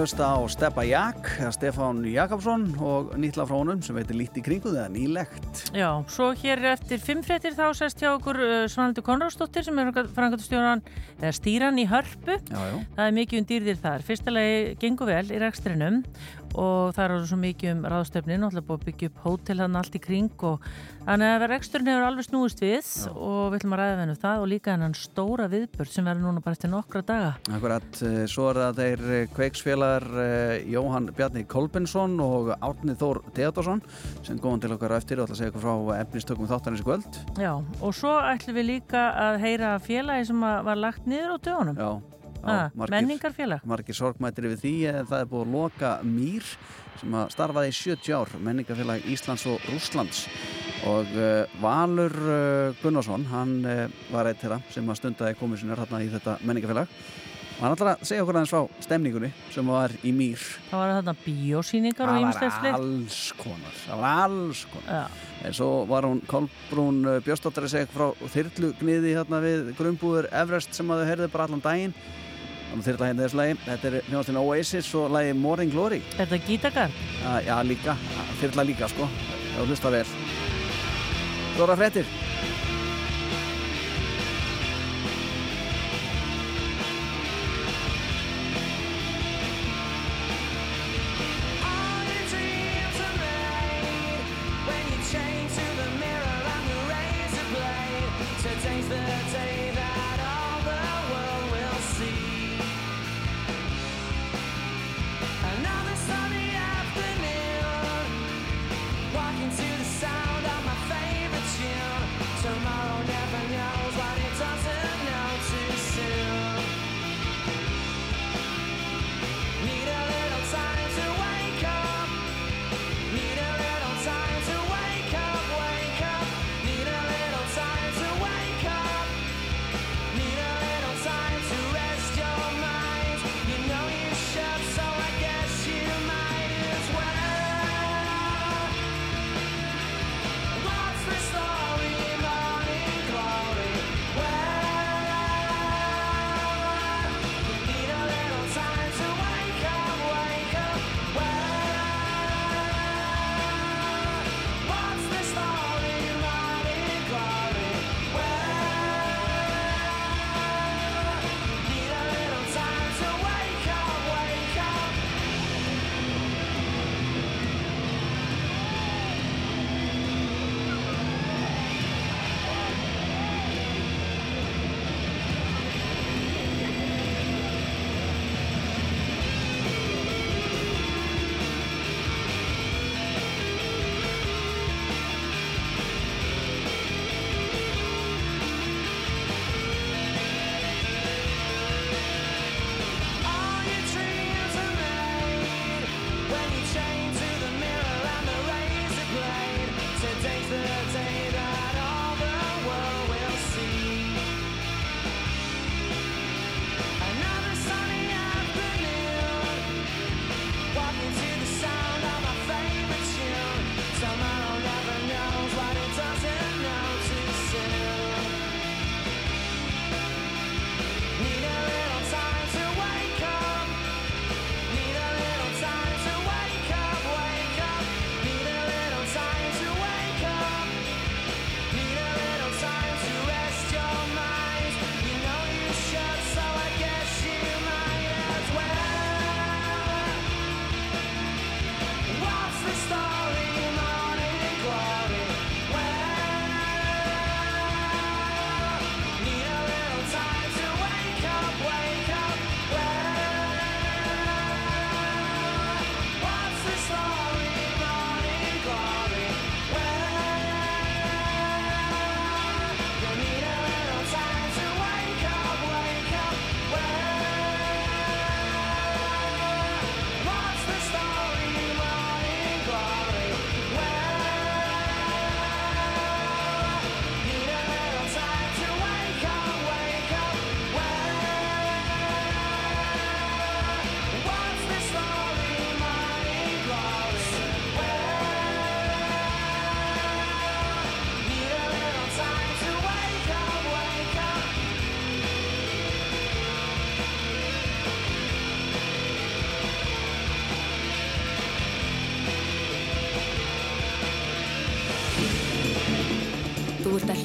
Speaker 12: Að
Speaker 2: hlusta á Steppa Jak, eða Stefán Jakobsson og nýtla frá honum sem veitir lít í kringu það, nýlegt.
Speaker 3: Já, svo hér eftir fimm fréttir þá sest hjá okkur uh, Svanaldur Konráðsdóttir sem er frangatustjóran eða stýran í hörpu.
Speaker 2: Já, já.
Speaker 3: Það er mikið um dýrðir þar. Fyrsta lagi gengur vel í rekstrinum og það er svo mikið um ráðstöfnin og búið að byggja upp hótel hann allt í kring og þannig að reksturinn hefur alveg snúist við og við ætlum að ræða hennu það og líka hennan stóra viðbörð sem verður núna bara eftir nokkra daga.
Speaker 2: Akkurat, eh, svo er það þeir eh, kveiksfélagar eh, Jóhann Bjarni Kolbensson og Árni Þór Theodorsson sem góðan til okkar eftir og ætla að segja okkur frá efnistökum þáttarins í kvöld.
Speaker 3: Já, og svo ætlum við líka að heyra félagi sem var lagt niður á dögunum.
Speaker 2: Já,
Speaker 3: Ah,
Speaker 2: margir-
Speaker 3: menningarfélag.
Speaker 2: Margir sorgmættir yfir því en það er búið að loka Mýr sem að starfaði í 70 ár, menningarfélag Íslands og Rússlands.
Speaker 13: Og uh, Valur uh, Gunnarsson hann uh, var eitt þeirra sem að stundaði komið sinni hérna í þetta menningafélag og hann ætlar að segja okkur aðeins frá stemningunni sem var í mýr.
Speaker 3: Það var þarna bíósýningar og
Speaker 13: það
Speaker 3: ýmislegt
Speaker 13: var alls konar það var alls konar.
Speaker 3: Já.
Speaker 13: en svo var hún Kolbrún Björnsdóttir að segja frá þyrlugniði hérna við grunnbúður Everest sem að þau heyrðu bara allan daginn þannig þyrla hérna þessu lagi. Þetta er hljóðastinn Oasis og lagi Morning Glory.
Speaker 3: Er þetta gítakar?
Speaker 13: Já, já, líka, þyrla líka sko. Já, hlusta vel. Stóra fréttir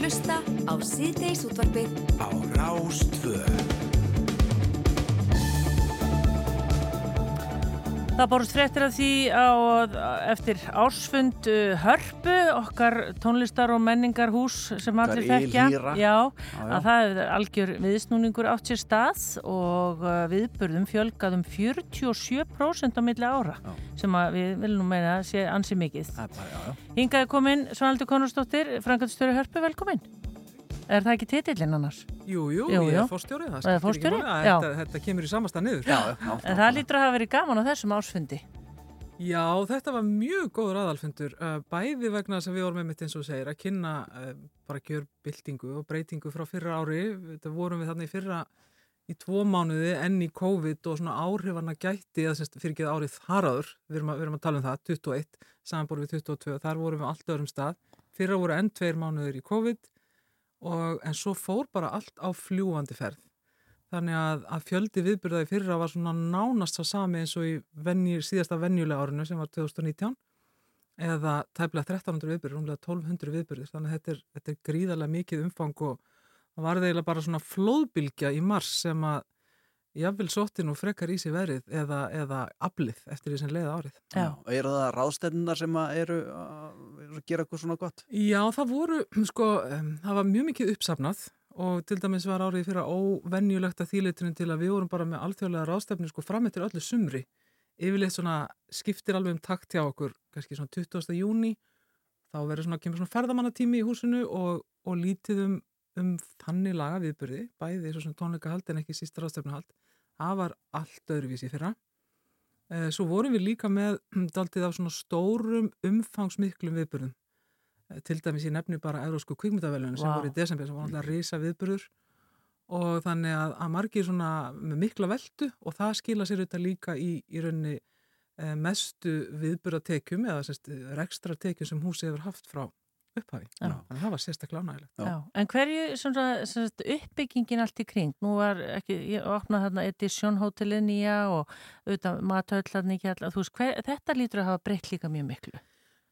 Speaker 5: hlusta á síðdeis útvarpið.
Speaker 14: Á Rástvöð
Speaker 3: Það bárust fréttir af því á, eftir ársfund uh, Hörpu, okkar tónlistar og menningarhús sem
Speaker 13: Okkar
Speaker 3: allir þekkja. Já,
Speaker 13: Já, já.
Speaker 3: að það er algjör viðsnúningur átt sér stað og uh, viðburðum fjölgað um 47% á milli ára sem að við viljum nú meina sé ansi mikið.
Speaker 13: Já, já.
Speaker 3: Hingaði komin Svanaldur Konarsdóttir, Frankaldstöru Hörpu, velkomin. Er það ekki titillinn annars?
Speaker 15: Jú, jú,
Speaker 3: Jú,
Speaker 15: ég er fórstjóri, það
Speaker 3: Það er. Já.
Speaker 15: Þetta, þetta kemur í samasta niður.
Speaker 13: Já, já, já.
Speaker 3: En það lítur að hafa verið gaman á þessum ársfundi.
Speaker 15: Já, þetta var mjög góður aðalfundur, uh, bæði vegna þess að við vorum með mitt eins og segir að kynna uh, bara gjörbyltingu og breytingu frá fyrra ári, þetta vorum við þarna í fyrra í tvo mánuði enn í COVID og svona áhrifarna gætti að semst, fyrir ekki árið þaraður, við erum, að, við erum að tala um það, 21, samanbúr við 22, þar vorum við allt öðrum stað, fyrra voru enn tveir mánuðir í COVID og, en svo fór bara allt á fljúandi ferð. Þannig að, að fjöldi viðbyrðaði fyrra var svona nánast sá sami eins og í venju, síðasta venjulega árinu sem var 2019 eða tæplega 1300 viðbyrður, rúmlega 1200 viðbyrður. Þannig að þetta er, þetta er gríðarlega mikið umfang og það var eiginlega bara svona flóðbylgja í mars sem að jafnvel sótti nú frekar í sig verið eða, eða aflið eftir því sem leiða árið.
Speaker 2: Já. Og eru það ráðstefnunar sem að eru að, gera eitthvað svona gott?
Speaker 15: Já, það voru, sko, um, það var mjög mikið uppsafnað og til dæmis var árið fyrir óvenjulegt að þýleitunum til að við vorum bara með alþjóðlega ráðstefni sko fram eftir öllu sumri. Yfirleitt svona skiptir alveg um takt hjá okkur, kannski svona 20. júni, þá verður svona, kemur svona ferðamannatími í húsinu og, og lítið um, um þannig laga viðbyrði, bæði svo svona tónleika hald en ekki sísta ráðstefni hald. Það var allt öðruvísi fyrra. Eh, svo vorum við líka með daldið af svona stórum umfangsmiklum viðbyrðum til dæmis ég nefni bara Eurósku kvikmyndavelunum sem
Speaker 3: Vá.
Speaker 15: voru í desember sem var alltaf risa viðburður og þannig að, að margir svona með mikla veldu og það skila sér auðvitað líka í, í rauninni e, mestu viðburðatekjum eða sérst, rekstra tekjum sem húsi hefur haft frá upphafi. Þannig að það var sérstaklega ánægilegt.
Speaker 3: Já. En hverju svona, svona uppbyggingin allt í kring? Nú var ekki, ég opnaði þarna Edition hótelið nýja og auðvitað hver, þetta lítur að hafa breytt líka mjög miklu.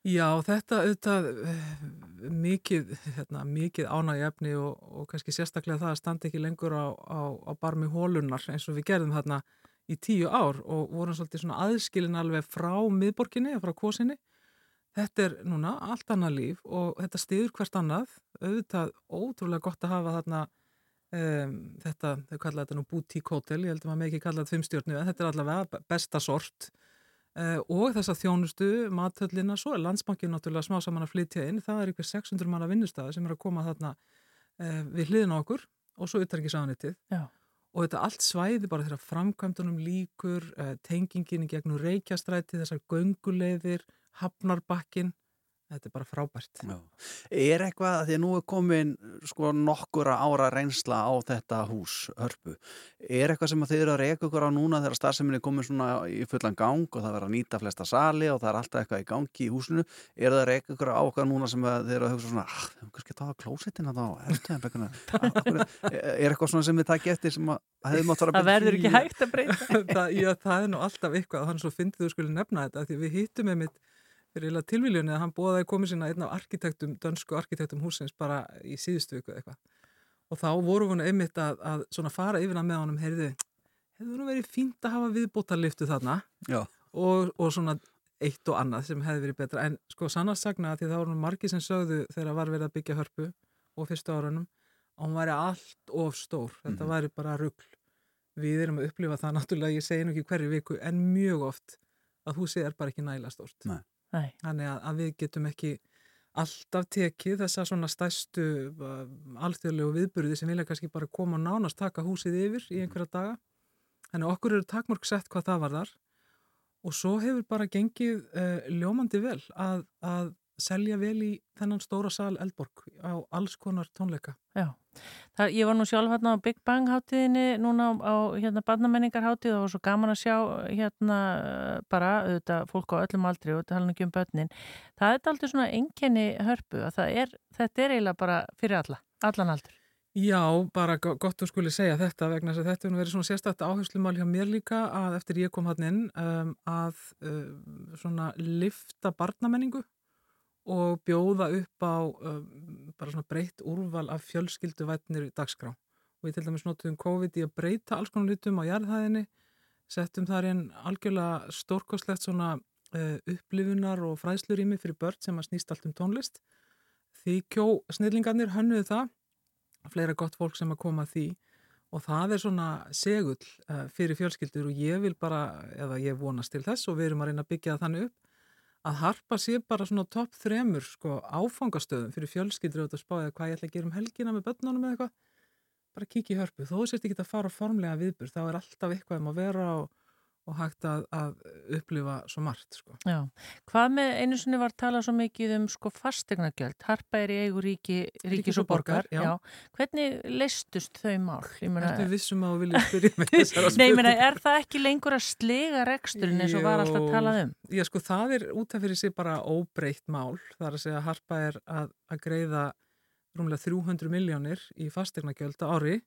Speaker 15: Já, þetta auðvitað eh, mikið, hérna, mikið ánægjefni og, og kannski sérstaklega það að standa ekki lengur á, á, á barmi hólunar eins og við gerðum þarna í tíu ár og vorum svolítið svona aðskilin alveg frá miðborginni, frá kosinni. Þetta er núna allt annað líf og þetta stiður hvert annað. Auðvitað ótrúlega gott að hafa þarna um, þetta, þau kalla þetta nú boutique hotel, ég held að maður ekki kalla þetta fimmstjórnu, en þetta er allavega besta sort. Uh, og þess að þjónustu, mathöllina, svo er landsbankin náttúrulega smá saman að flytja inn, það er ykkur 600 manna vinnustæði sem er að koma þarna uh, við hliðin okkur og svo utarkiðsáðanitið og þetta allt svæði bara þegar framkvæmdunum líkur, uh, tengingin í gegnum reykjastræti, þessar gönguleiðir, hafnarbakkin, þetta er bara frábært.
Speaker 2: Já. Er eitthvað, að því að nú er komin sko nokkura ára reynsla á þetta hús, hörpu, er eitthvað sem að þið eru að reyka ykkur á núna þegar starfseminni er komin svona í fullan gang og það verður að nýta flesta sali og það er alltaf eitthvað í gangi í húsinu, er það að reyka ykkur á okkar núna sem að þið eru að hugsa svona, ah, það er kannski að taða klósettina þá, er eitthvað svona sem við takja eftir sem að hefði mátt að
Speaker 3: Það verður ekki hægt að breyta.
Speaker 15: það, já, það er fyrir eila tilvíljunni að hann bóðaði komið sína einn af arkitektum, dönsku arkitektum húsins bara í síðustu viku eitthvað. Og þá voru hún einmitt að, að svona fara yfir hann með honum, heyrðu, hefur nú verið fínt að hafa viðbótarliftu þarna og, og svona eitt og annað sem hefði verið betra. En sko sannast sagna að því þá voru margi sem sögðu þegar var verið að byggja hörpu og fyrstu árunum að hún væri allt of stór. Þetta
Speaker 2: Mhm.
Speaker 15: væri bara rugl. Við erum að upplifa það náttúrulega, ég segi nú ekki hverju viku, en mjög oft að húsið er bara ekki næla stórt.
Speaker 2: Nei.
Speaker 3: Nei.
Speaker 15: Þannig að, að við getum ekki alltaf tekið þessa svona stæstu uh, alþjóðlegu viðburði sem vilja kannski bara koma og nánast taka húsið yfir í einhverja daga. Þannig að okkur eru takmörg sett hvað það var þar og svo hefur bara gengið uh, ljómandi vel að, að selja vel í þennan stóra sal Eldborg á alls konar tónleika.
Speaker 3: Já, það, ég var nú sjálf hérna á Big Bang hátíðinni núna á, á hérna barnamenningar hátíð og var svo gaman að sjá hérna bara auðvitað fólk á öllum aldri og tala nú ekki um börnin. Það er aldrei svona enkenni hörpu að það er, þetta er eiginlega bara fyrir alla, allan aldur.
Speaker 15: Já, bara go- gott þú skulle segja þetta vegna þess að þetta nú verið svona sérstætt áherslumál hjá mér líka að eftir ég kom hann inn um, að um, svona lifta barnamenningu og bjóða upp á um, bara svona breytt úrval af fjölskylduvætnir dagskrá. Og við til dæmis notuðum COVID í að breyta alls konar hlutum á jarðhæðinni, settum þar inn algjörlega stórkostlegt svona uh, upplifunar og fræðslurými fyrir börn sem að snýst allt um tónlist. Því kjó snillingarnir hönnuðu það fleira gott fólk sem að koma að því og það er svona segull uh, fyrir fjölskyldur og ég vil bara, eða ég vonast til þess og við erum að reyna að byggja þannig upp að harpa sé bara svona topp þremur sko áfangastöðum fyrir fjölskyldur og að spája hvað ég ætla að gera um helgina með börnunum eða eitthvað, bara kíkja í hörpu. Þó sérst ekki að fara formlega viðbur, þá er alltaf eitthvað um að vera og, og hægt að, að upplifa svo margt sko.
Speaker 3: Já, hvað með einu sinni var talað svo mikið um sko fastegnagjöld, harpa er í eigu ríki, ríkis og borgar,
Speaker 15: já.
Speaker 3: Hvernig leistust þau mál?
Speaker 15: Ertu vissum að þú viljið spyrja með þessara
Speaker 3: Nei, ég meina,
Speaker 15: spurningar?
Speaker 3: er það ekki lengur að slega reksturinn eins og var alltaf talað um?
Speaker 15: Já, sko, það er út af fyrir sig bara óbreytt mál. Það er að segja að Harpa er að, að greiða rúmlega 300 miljónir í fastegnagjöld á ári.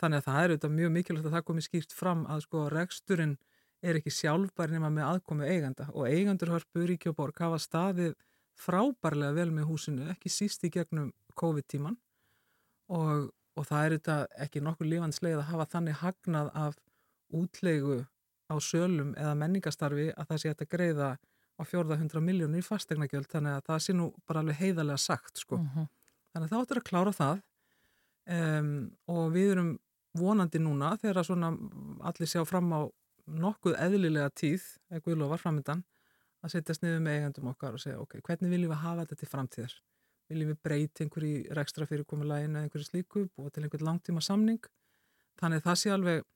Speaker 15: Þannig að það er auðvitað mjög mikilvægt að það komi skýrt fram að sko reksturinn er ekki sjálfbær nema með aðkomi eiganda og eigendur Hörpu, Ríki og Borg hafa staðið frábærlega vel með húsinu, ekki síst í gegnum COVID-tíman og, og það er þetta ekki nokkur lífansleið að hafa þannig hagnað af útlegu á sölum eða menningastarfi að það sé hægt að greiða á fjórða hundra miljónir í fastegnagjöld þannig að það sé nú bara alveg heiðarlega sagt sko.
Speaker 3: Mhm.
Speaker 15: Þannig að það áttur að klára það um, og við erum vonandi núna þegar að svona allir sjá fram á nokkuð eðlilega tíð, eða Guðlóf var framöndan, að setjast niður með eigandum okkar og segja ok, hvernig viljum við hafa þetta til framtíðar? Viljum við breyti einhverju rekstra fyrirkomulægin eða einhverju slíku, búa til einhvern langtíma samning? Þannig að það sé alveg,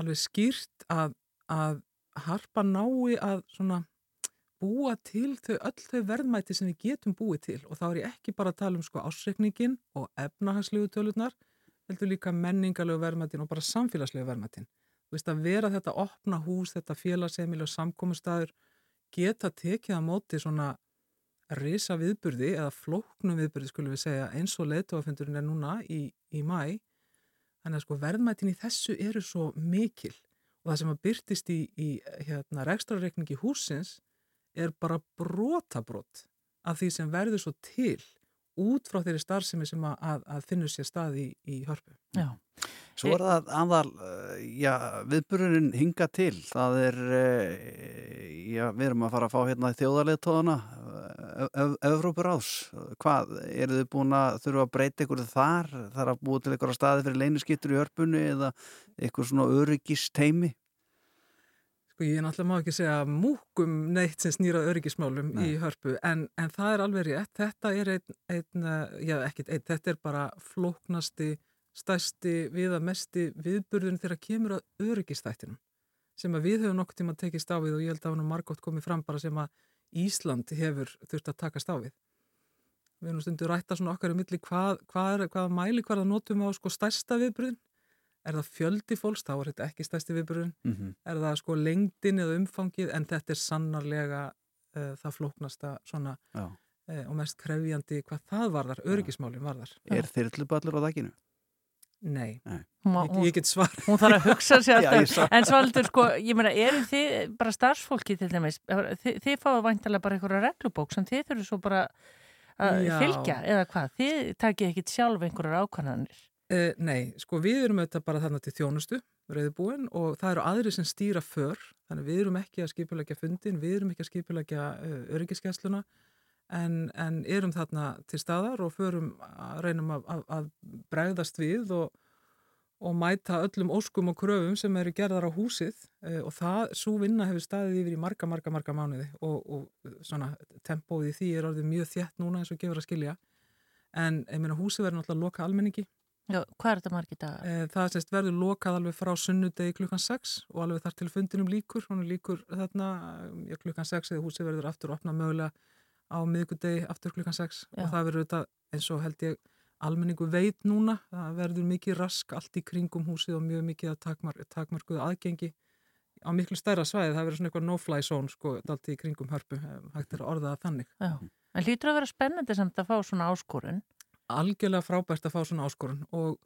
Speaker 15: alveg skýrt að, að harpa nái að svona búa til þau, öll þau verðmæti sem við getum búið til og þá er ég ekki bara að tala um sko ásreikningin og efnahagslegu tölurnar, heldur líka menningalegu verðmætin og bara samfélagslegu verðmætin. Veist að vera þetta opna hús, þetta félagsemil og samkomustæður geta tekið að móti svona risa viðburði eða flóknum viðburði skulum við segja eins og leiðtofafundurinn er núna í, í mæ. Þannig að sko verðmætin í þessu eru svo mikil og það sem að byrtist í, í hérna, rekstrarreikningi húsins er bara brotabrot af því sem verður svo til út frá þeirri starfsemi sem að, að, að finnur sér stað í, í hörpu.
Speaker 3: Já.
Speaker 2: Svo er það aðal, eh, já, viðburðurinn hinga til. Það er, eh, já, við erum að fara að fá hérna þjóðarleðtóðana, Evrópuráðs. Hvað, eru þið búin að þurfa að breyta ykkur þar? Það er að búa til ykkur staði fyrir leyniskittur í hörpunni eða ykkur svona öryggist
Speaker 15: Sko ég náttúrulega má ekki segja múkum neitt sem snýra öryggismálum
Speaker 2: Nei.
Speaker 15: í hörpu en, en það er alveg rétt, þetta er einn, ein, já ekkert einn, þetta er bara flóknasti, stærsti, viðamesti viðburðun þegar kemur að öryggistættinum sem að við höfum nokkuð tíma tekist á við og ég held að hann margótt komið fram bara sem að Ísland hefur þurft að takast á við. Við erum stundu rætta svona okkar um milli hvað, hvað, er, hvað mæli hverða notum á sko stærsta viðburðun er það fjöldi fólks, þá er þetta ekki stærsti viðburðun
Speaker 2: Mhm.
Speaker 15: er það sko lengdin eða umfangið en þetta er sannarlega uh, það flóknasta svona uh, og mest krefjandi hvað það varðar, öryggismálin varðar
Speaker 2: Er þyrluballur á daginu?
Speaker 15: Nei,
Speaker 2: Nei.
Speaker 3: Hún,
Speaker 15: Ég, ég get svar
Speaker 3: hún þarf að hugsa sér
Speaker 2: Já,
Speaker 3: alltaf.
Speaker 2: sá-
Speaker 3: en svolítið sko, ég meina, eru þið bara starfsfólki til dæmis, þið, þið fáið væntalega bara einhverja reglubók sem þið þurfum svo bara að
Speaker 15: Já.
Speaker 3: fylgja eða hvað, þið takið ekkit sjálf einhverjar ákvæðanir
Speaker 15: uh, Nei, sko við erum auðvitað bara þarna til þjónustu reyðbúin og það eru aðri sem stýra för þannig við erum ekki að skipulegja fundin við erum ekki að skipulegja uh, öryggiskessluna en, en erum þarna til staðar og förum að reynum að, að, að bregðast við og, og mæta öllum óskum og kröfum sem eru gerðar á húsið. Uh, og það, svo vinna hefur staðið yfir í marga, marga, marga mánuði og, og svona tempóið í því er orðið mjög þjætt núna eins og gefur að skilja. En ég meina húsið verður náttúrulega að loka almenningi.
Speaker 3: Já, hvað er þetta margir dagar?
Speaker 15: Eh, Það sést verður lokað alveg frá sunnudegi klukkan 6 og alveg þar til fundinum líkur, hún er líkur þarna klukkan 6 eða húsið verður aftur opnað mögulega á miðgudegi aftur klukkan 6
Speaker 3: Já.
Speaker 15: og það verður þetta eins og held ég almenningu veit núna, það verður mikið rask allt í kringum húsið og mjög mikið að takmar, takmarkuðu aðgengi á miklu stærra svæði, það verður svona eitthvað no-fly zone sko, allt í kringum hörpu, hægt er að orða það þannig.
Speaker 3: Já, en hlýtur að vera spennandi samt að fá svona áskorun
Speaker 15: algjörlega frábært að fá svona áskorun og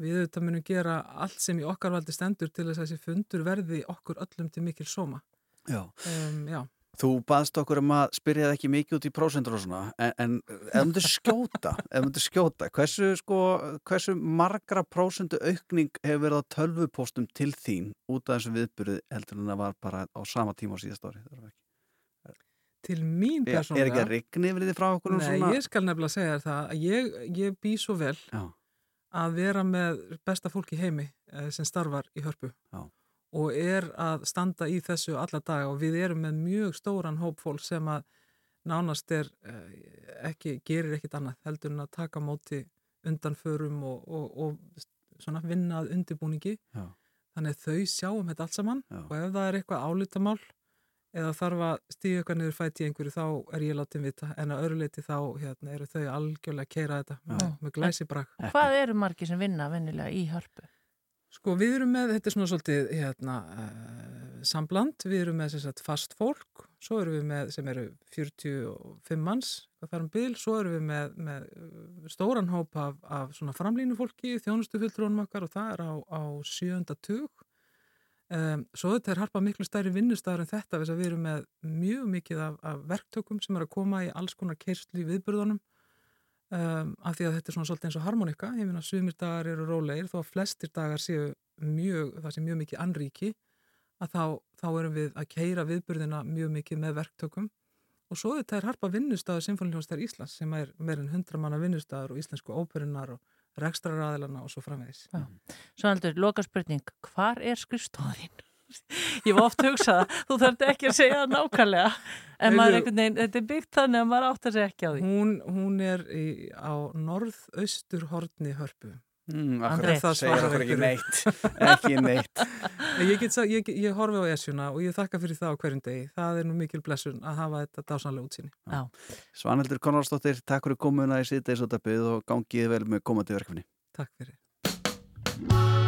Speaker 15: við auðvitað munum gera allt sem í okkar valdi stendur til þess að þessi fundur verði okkur öllum til mikil sóma.
Speaker 2: Já.
Speaker 15: Um, já.
Speaker 2: Þú baðst okkur um að spyrja það ekki mikið út í prósendur og svona, en, en ef myndir skjóta, ef myndir skjóta, hversu, sko, hversu margra prósendu aukning hefur verið á tölvupóstum til þín út af þessum viðbyrðu heldur en það var bara á sama tíma á síðast ári?
Speaker 15: Til mín
Speaker 2: Er, er
Speaker 15: persónulega...
Speaker 2: ekki að rigni yfir því frá okkur um
Speaker 15: Nei,
Speaker 2: svona?
Speaker 15: ég skal nefnilega segja það að ég, ég bý svo vel
Speaker 2: Já.
Speaker 15: að vera með besta fólk í heimi eh, sem starfar í hörpu
Speaker 2: Já.
Speaker 15: Og er að standa í þessu alla daga og við erum með mjög stóran hóp fólk sem að nánast er eh, ekki, gerir ekkit annað heldur en að taka móti undanförum og, og, og svona vinnað undirbúningi
Speaker 2: Já.
Speaker 15: Þannig að þau sjáum þetta allt saman
Speaker 2: Já.
Speaker 15: og ef það er eitthvað álitamál eða þarf að stíga eitthvað niður fæti í einhverju þá er ég látið vita en að öðru leiti þá hérna, eru þau algjörlega að keira þetta með, með glæsi brag.
Speaker 3: Hvað eru margir sem vinna venjulega í hörpu?
Speaker 15: Sko við erum með, þetta er svona svolítið hérna, uh, sambland, við erum með sagt, fast fólk, svo erum við með sem eru 45 manns, hvað þar um bil, svo erum við með, með uh, stóran hóp af, af svona framlínu fólki, þjónustufulltrónum okkar og það er á, á sjönda tug. Um, svo þetta er harpa miklu stærri vinnustæður en þetta þess að við erum með mjög mikið af, af verktökum sem er að koma í alls konar kerslu í viðburðunum um, af því að þetta er svona svolítið eins og harmonika ég finna að sumir dagar eru rólegir þó að flestir dagar séu mjög það sé mjög mikið anríki að þá, þá erum við að keira viðburðina mjög mikið með verktökum og svo þetta er harpa vinnustæður Sinfóniljónstar Íslands sem er meirinn hundra manna vinnustæður og íslensku óperunar og rekstraraðilana og svo framvegis.
Speaker 3: Svo heldur, loka spurning, hvar er skrifstofðin? Ég var oft hugsað að þú þarf ekki að segja það nákvæmlega. En maður er einhvern veginn, þetta er byggt þannig að maður áttar sig ekki á því.
Speaker 15: Hún, hún er í, á norðaustur hortni hörpu.
Speaker 2: Mm, akkurat, segir okkur ekki neitt. Ekki neitt.
Speaker 15: Ég, get, ég, ég horfi á esjuna og ég þakka fyrir það á hverjum degi. Það er nú mikil blessun að hafa þetta dásanlega útsýni.
Speaker 3: Já.
Speaker 2: Svanhildur Konradsdóttir, takk fyrir komuna í síðdeisóttabið og gangið vel með komandi verkefni.
Speaker 15: Takk fyrir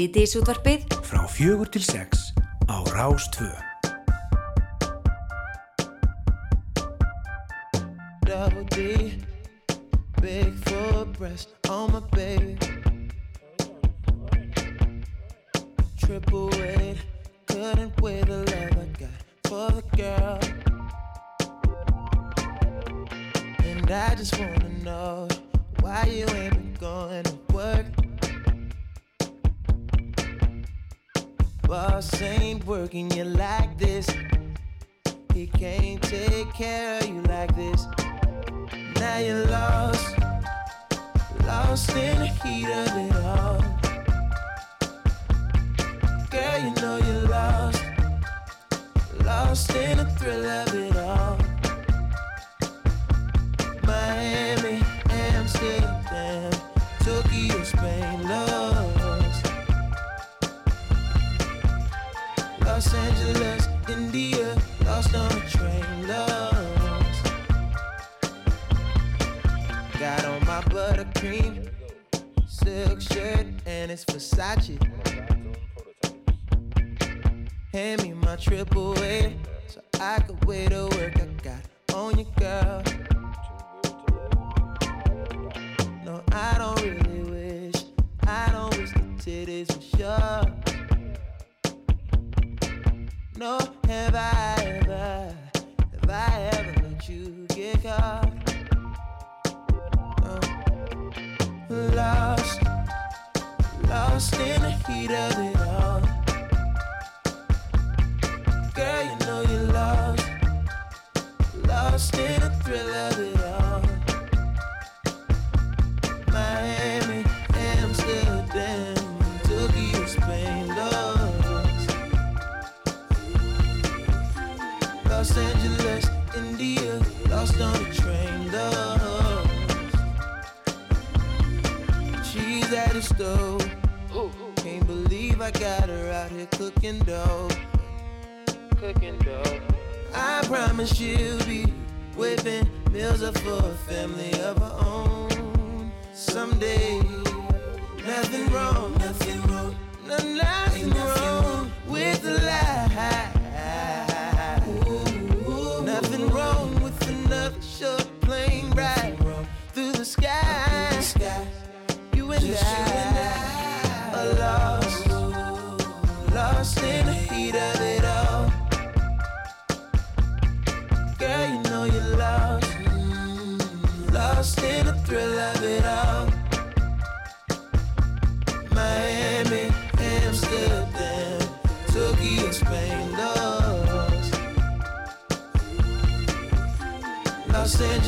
Speaker 5: Síðdeis útvarpið
Speaker 1: frá fjögur til sex á Rástvö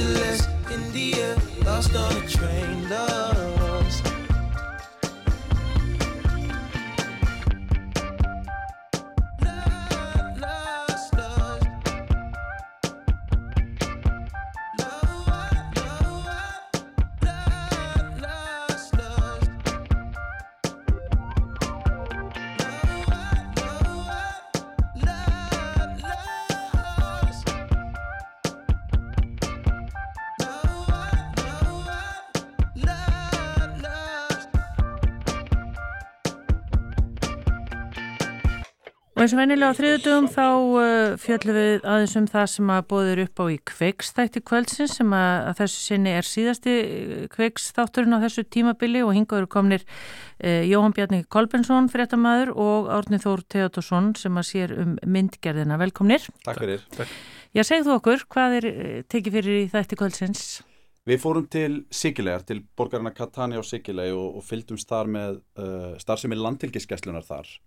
Speaker 16: Angeles, India, lost on a train, lost.
Speaker 3: Og eins og vennilega á þriðutugum þá uh, fjöllum við aðeins um það sem að bóður upp á í kveikstætti kvöldsins sem að, að þessu sinni er síðasti kveikstátturinn á þessu tímabili og hingaður komnir uh, Jóhann Bjarni Kolbensson, fréttamaður og Árni Þór Teodorsson sem að sér um myndgerðina. Velkomnir.
Speaker 17: Takk fyrir.
Speaker 3: Já, segð þú okkur, hvað er uh, tekið fyrir í þætti kvöldsins?
Speaker 17: Við fórum til Sigilegar, til borgarna Catania og Sigilei og, og fylgdumst þar með uh, starfsemi landtilgiskeslunar þar.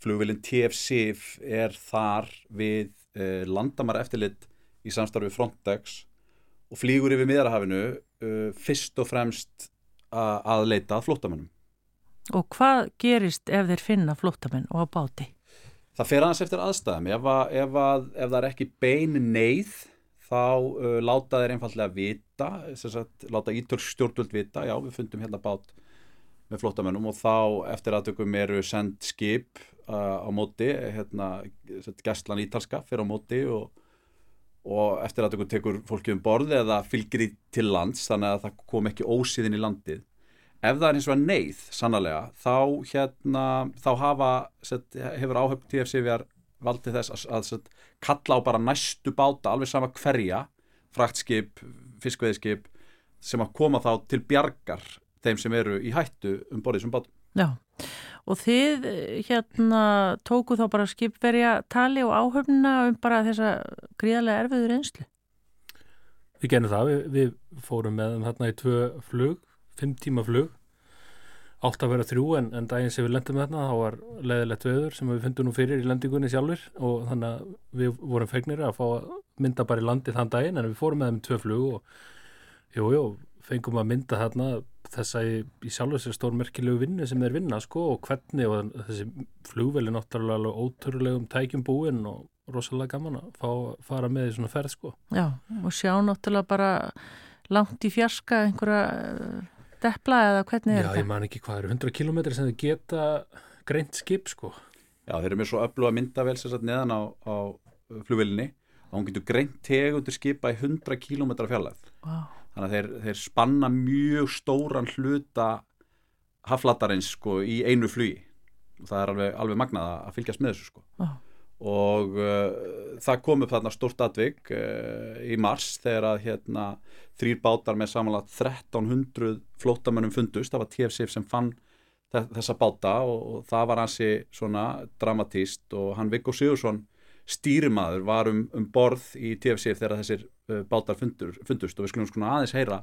Speaker 17: Flugvilin TFC er þar við uh, landamar eftirlit í samstarfi Frontex og flýgur yfir miðarhafinu uh, fyrst og fremst að leita að flóttamennum.
Speaker 3: Og hvað gerist ef þeir finna flóttamenn og á báti?
Speaker 17: Það fer aðeins eftir aðstæðum. Ef, að, ef, að, ef það er ekki bein neyð þá uh, láta þeir einfallega vita, sagt, láta ítörsk stjórnvöld vita, já við fundum hérna bát með flottamennum og þá eftir aðtökum eru send skip uh, á móti, hérna, gæslan ítalska fyrir á móti og, og eftir aðtökum tekur fólki um borð eða fylgir í til lands þannig að það kom ekki ósíðin í landið. ef það er eins og að neyð sannlega, þá hérna þá hafa, set, hefur áhöfn TFC-VR valdið þess að, að set, kalla á bara næstu báta alveg sama hverja, fraktskip fiskveiðskip sem að koma þá til bjargar þeim sem eru í hættu um borðið sem bátum
Speaker 3: Já, og þið eh, hérna tóku þá bara skipverja tali og áhöfnina um bara þessa gríðarlega erfiður einslu
Speaker 18: Við genum það, við, við fórum með þeim þarna í tvö flug, fimm tíma flug, átt að vera þrjú en, en daginn sem við lendum þarna þá var leðilegt veður sem við fundum nú fyrir í lendingunni sjálfur og þannig að við vorum fegnir að fá að mynda bara í landi þann daginn en við fórum með í tvö flug og jú, jú, fengum að mynda þarna þessa í, í sjálfur sér stór merkilegu vinnu sem er vinna sko og hvernig og þessi flugveli náttúrulega alveg ótrúlegum tækjum búinn og rosalega gaman að fá að fara með í svona ferð sko.
Speaker 3: Já, og sjá náttúrulega bara langt í fjarska einhverja eh, depla eða hvernig er
Speaker 18: Já,
Speaker 3: þetta?
Speaker 18: ég man ekki hvað eru 100 kilometri sem þau geta greint skip sko.
Speaker 17: Já, þeir eru með svo öfluga myndavel sem sagt neðan á, á flugvelinni að hún getur greint tegundur skipa í 100 km fjarlæð
Speaker 3: Vá.
Speaker 17: Þannig að þeir, þeir spanna mjög stóran hluta haflatarins sko í einu flugi. Og það er alveg, alveg magnað að fylgjast með þessu sko.
Speaker 3: Já.
Speaker 17: og uh, það kom upp þarna stórt atvik uh, í mars þegar að hérna þrýr bátar með samanlagt 1300 flótamönnum fundust, það var TFC sem fann þe- þessa báta og, og það var hansi svona dramatíst og hann Viggo Sigursson stýrimaður var um, um borð í TFC þegar þessir uh, bátar fundur, fundust og við skulum sko aðeins heyra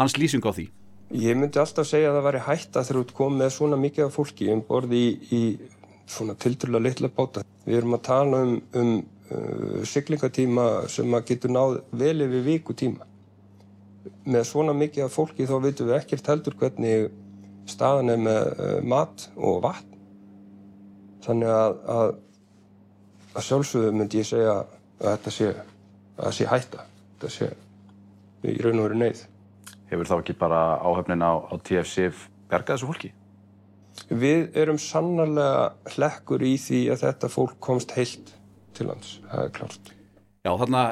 Speaker 17: hans lýsing á því
Speaker 19: Ég myndi alltaf segja að það væri hætta þegar þú kom með svona mikið af fólki um borði í, í svona tildurlega litla báta. Við erum að tala um, um uh, siglingatíma sem að getur náð vel yfir vikutíma. Með svona mikið af fólki þá veitum við ekkert heldur hvernig staðan er með uh, mat og vatn. Þannig að, að, að sjálfsögðu myndi ég segja að þetta sé, að sé hætta. Þetta sé í raun og veru neyð.
Speaker 20: Hefur þá ekki bara áhöfnin á, á TFC bergað þessu fólki?
Speaker 19: Við erum sannarlega hlekkur í því að þetta fólk komst heilt til lands, það er klárt.
Speaker 17: Já, þarna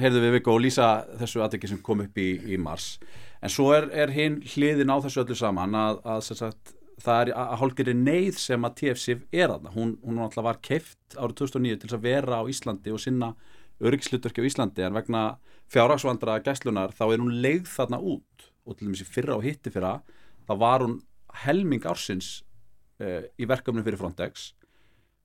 Speaker 17: heyrðu við Viggo og lýsa þessu atviki sem kom upp í, í mars en svo er, er hinn hliðin á þessu öllu saman að, að sem sagt, það er að hálfgerði neyð sem að TFC er þarna, hún, hún alltaf var keift árið 2009 til að vera á Íslandi og sinna öryggislutverki á Íslandi en vegna fjárhagsvandra gæslunar þá er hún leigð þarna út. Og til dæmis í fyrra og hitti fyrra þá var hún helming ársins uh, í verkefnum fyrir Frontex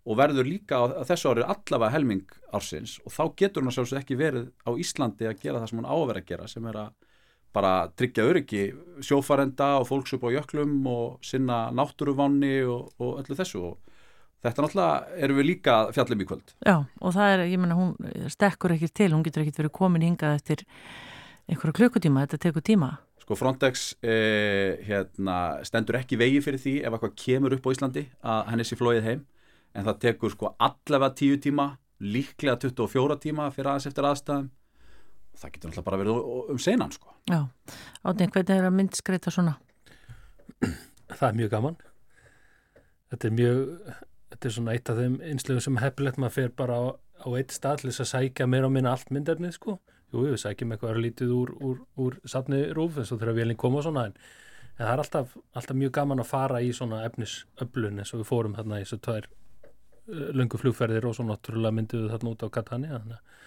Speaker 17: og verður líka á, þessu ári allavega helming ársins. Og þá getur hún að sjálfsög ekki verið á Íslandi að gera það sem hún á að vera að gera sem er að bara tryggja öryggi sjófarenda og fólks upp á jöklum og sinna náttúruvanni og, og öllu þessu og þetta náttúrulega erum við líka fjallum í kvöld.
Speaker 3: Já, og það er, ég menna, hún stekkur ekki til, hún getur ekki verið komin hingað eftir einhverja klukkutíma, þetta tekur tíma.
Speaker 17: Sko Frontex eh, hérna, stendur ekki vegi fyrir því ef eitthvað kemur upp á Íslandi að henni sé flóið heim en það tekur sko allavega 10 tíma, líklega 24 tíma fyrir aðeins eftir aðstæðum það getur náttúrulega bara verið um senan sko.
Speaker 3: Já, átni, hvernig er að myndskreita svona?
Speaker 18: Það er mjög gaman. Þetta er mjög, þetta er svona eitt af þeim einslöfum sem heppilegt maður fer bara á, á eitt stað til þess að sækja meira og minna allt myndefnið sko. Jú, við sækjum eitthvað lítið úr, úr, úr safni rúf eins og þegar vélinn koma og svona en, en það er alltaf, alltaf mjög gaman að fara í svona efnisöflun eins og við fórum þarna í þessu tvær uh, löngu flugferðir og svo náttúrulega myndum við þarna út á Katania þannig að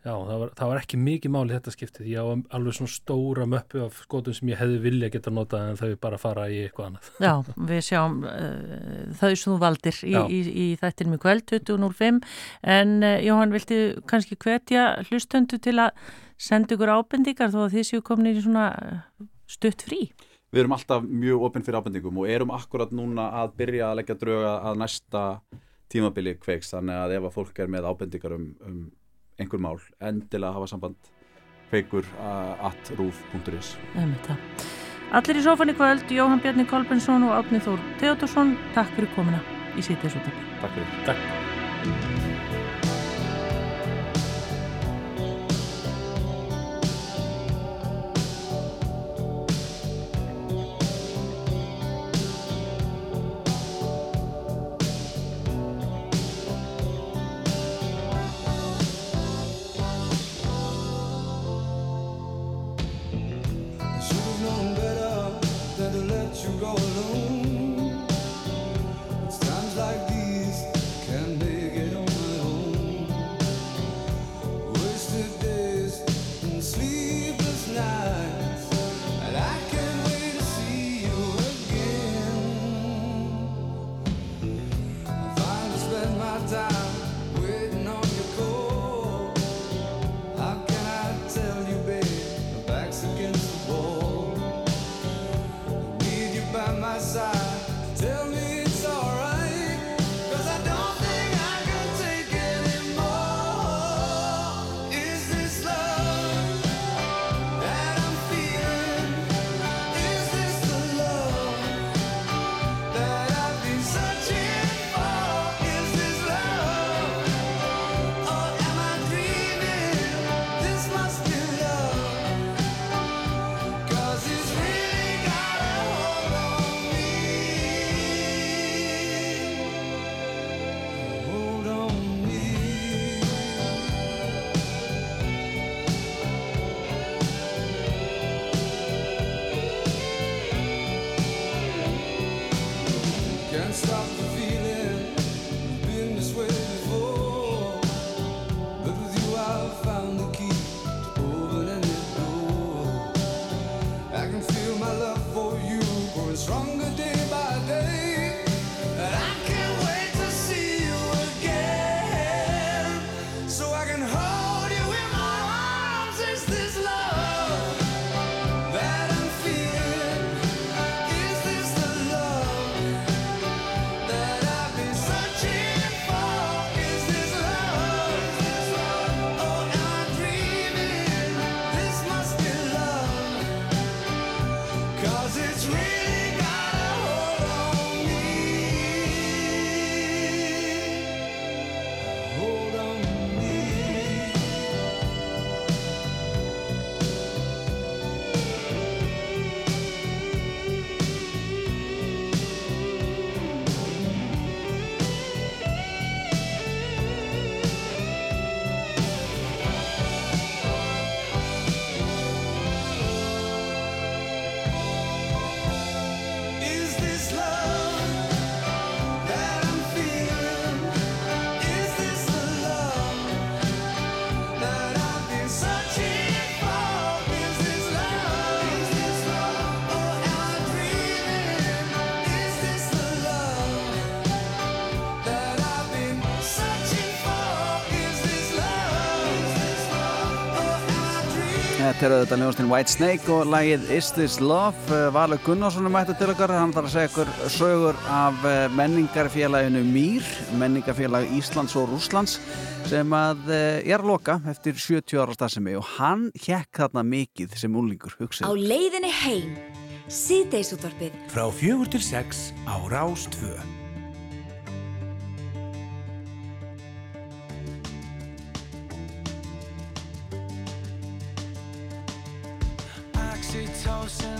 Speaker 18: Já, það var, það var ekki mikið máli þetta skiptið. Ég á alveg svona stóra möppu af skotum sem ég hefði vilja geta notað en þau bara fara í eitthvað annað.
Speaker 3: Já, við sjáum uh, þau sem þú valdir í, í, í þættinum í kvöld, 20.05 en uh, Jóhann, viltu kannski hvetja hlustöndu til að senda ykkur ábendingar þó að þið séu komin í svona uh, stutt frí?
Speaker 17: Við erum alltaf mjög opinn fyrir ábendingum og erum akkurat núna að byrja að leggja drauga að næsta tímabili kveiks þannig að ef að fólk er með ábendingar um, um einhver mál, endilega hafa samband kveikur uh, at rúf.is
Speaker 3: Einmitt það. Allir í sófann í kvöld, Jóhann Bjarni Kolbensson og Átni Þór Theodorsson, takk fyrir komuna í sítið
Speaker 17: Takk fyrir.
Speaker 18: Takk.
Speaker 2: Þetta eru auðvitað hljóðastinn White Snake og lagið Is This Love. Eh, Valur Gunnarsson er mættu til okkar, hann þarf að segja ykkur sögur af eh, menningarfélaginu Mýr, menningarfélag Íslands og Rúslands sem að ég er að loka eftir 70 ára stafsemi og hann hjekk þarna mikið sem úlingur hugsið.
Speaker 5: Á leiðinni heim, síðdeisútvarfið
Speaker 6: frá fjögur til sex á Rástvöð. close.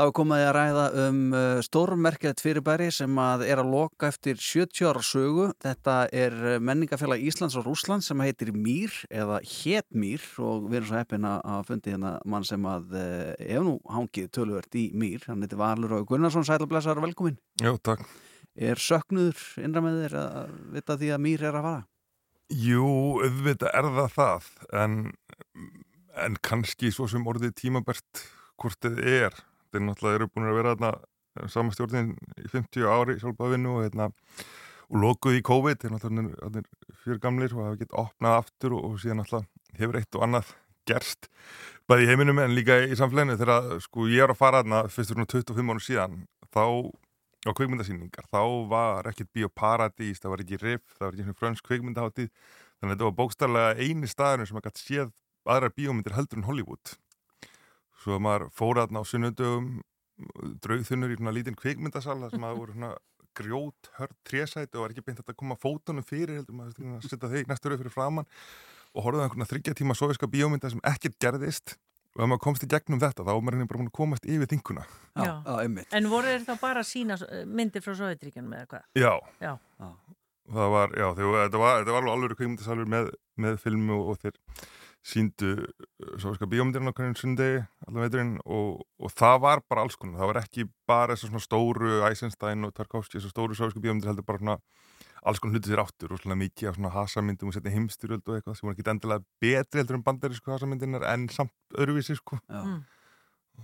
Speaker 2: Það var komið að ræða um uh, stórmerkilegt fyrirbæri sem að er að loka eftir 70 ára sögu. Þetta er uh, menningafélag Íslands og Rúsland sem heitir Mýr eða Hét Mýr og við erum svo heppin að fundi hérna mann sem að uh, ef nú hangið töluvert í Mýr. Hann heitir Valur og Gunnarsson, sælublessar, velkomin.
Speaker 21: Já, takk.
Speaker 2: Er söknuður innra með þér að vita því að Mýr er að fara?
Speaker 21: Jú, auðvitað er það það, en, en kannski svo sem orðið tímabært hvort þið er. Þeir náttúrulega eru búin að vera þarna samastjórnin í 50 ári sjálfbæðinu og, hérna, og lokuð í COVID, þeir náttúrulega fyrir gamlir og hafa gett opnað aftur og, og síðan náttúrulega hefur eitt og annað gerst bæði í heiminum en líka í samfélaginu. Þegar sko ég er að fara þarna fyrst fyrir 25 árum síðan þá á kveikmyndasýningar, þá var ekkert bioparadís, það var ekki riff, það var ekki frönsk kveikmyndaháttíð, þannig að þetta var bókstarlega eini staðurinn sem að gæti séð aðrar bíómyndir heldur en Hollywood svo að maður fór aðna á sunnundögum draugþunnur í svona lítinn kveikmyndasal þar sem að voru svona grjót hörð trésæti og var ekki beint að koma fótunum fyrir heldur maður að setja þeir næstur upp fyrir framann og horfði á einhverna þryggja tíma soviska bíómynda sem ekkert gerðist og ef maður komst í gegnum þetta þá var maður bara búin að komast yfir þinguna
Speaker 3: Já. En voru þeir þá bara að sína myndir frá Sovjetríkjanum eða hvað?
Speaker 21: Já,
Speaker 3: Já.
Speaker 21: það var, já, þegar, þetta var, þetta var alveg alveg kveikmyndasalur með, með filmu og, og þeir síndu soviska bíómyndirinn á hverjum sundegi allan veiturinn og, og það var bara alls konar, það var ekki bara þessar svona stóru Eisenstein og Tarkovski, þessar stóru soviska bíómyndir heldur bara svona alls konar hluti sér áttur og svona mikið af svona hasamyndum og setja heimstyrjöld og eitthvað sem var ekki endilega betri heldur en bandarísku hasamyndinar en samt öðruvísi sko.
Speaker 2: Mm.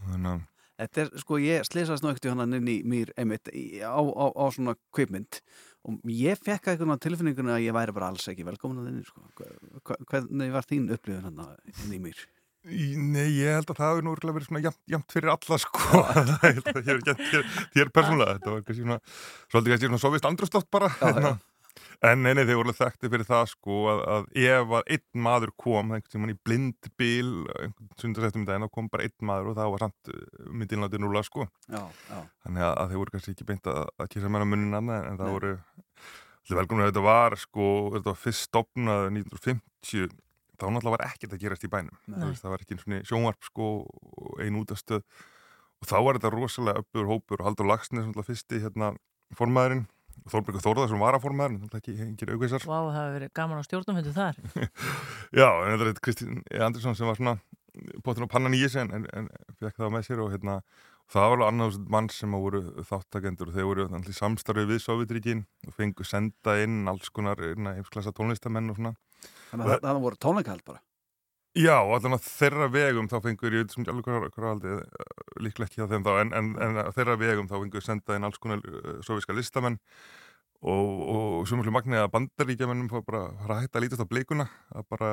Speaker 21: þannig að
Speaker 2: Þetta er, sko, ég ekkert í hann inn í mér einmitt á, á, á svona kvipmynd og ég fekk eitthvað tilfinninguna að ég væri bara alls ekki velkomin að þinni, sko. Hvernig var þín upplifun hann inn í mér?
Speaker 21: Nei, ég held að það hefur nú örugglega verið svona jamt, jamt fyrir alla sko Ég held að ég hef gett þér, þér persónulega þetta var kannski svona, svolítið kannski svona sovist andrustátt bara hérna. En nei, nei, þeir voru þekkti fyrir það sko að, að ef að einn maður kom einhvern tímann í blind bíl einhvern sundarsættum í daginn, þá kom bara einn maður og það var samt myndin látið núla sko.
Speaker 2: Já, já.
Speaker 21: þannig að, að þeir voru kannski ekki beint að, að kýrsa menna munnin annað en það voru allir velkomna að þetta var sko, þetta var fyrst stopnað 1950 þá náttúrulega var ekkert að gerast í bænum.
Speaker 2: Nei.
Speaker 21: Veist, það var ekki einu svona sjónvarp sko og ein útastöð. Og þá var þetta rosalega uppur hópur. Og Haldur Lagsnes fyrsti hérna formaðurinn og Þorbergur Þórðarsson var að formaðurinn náttúrulega ekki engir aukveisar
Speaker 3: Vá, það hefur verið gaman á stjórnumfundu þar.
Speaker 21: Já, en þetta er þetta Kristín Andersson sem var svona bóttin á pannan í þessu en, en, en fekk það með sér og hérna það var alveg annars mann sem að voru þáttakendur og þeir voru þannig í samstarfi við Sovjetríkin og fengu senda inn alls konar heimsklassa tónlistamenn og svona
Speaker 2: Þannig að það voru tónleikahald bara.
Speaker 21: Já, allan að þeirra vegum þá fengur, ég veit sem ekki alveg hvað, hvað aldrei, líklega ekki á þeim þá, en, en, en þeirra vegum þá fengur senda inn alls konar uh, soviska listamenn og, og svo mjög magnið að bandaríkjamennum fór bara að hætta að lítast á bleikuna, að bara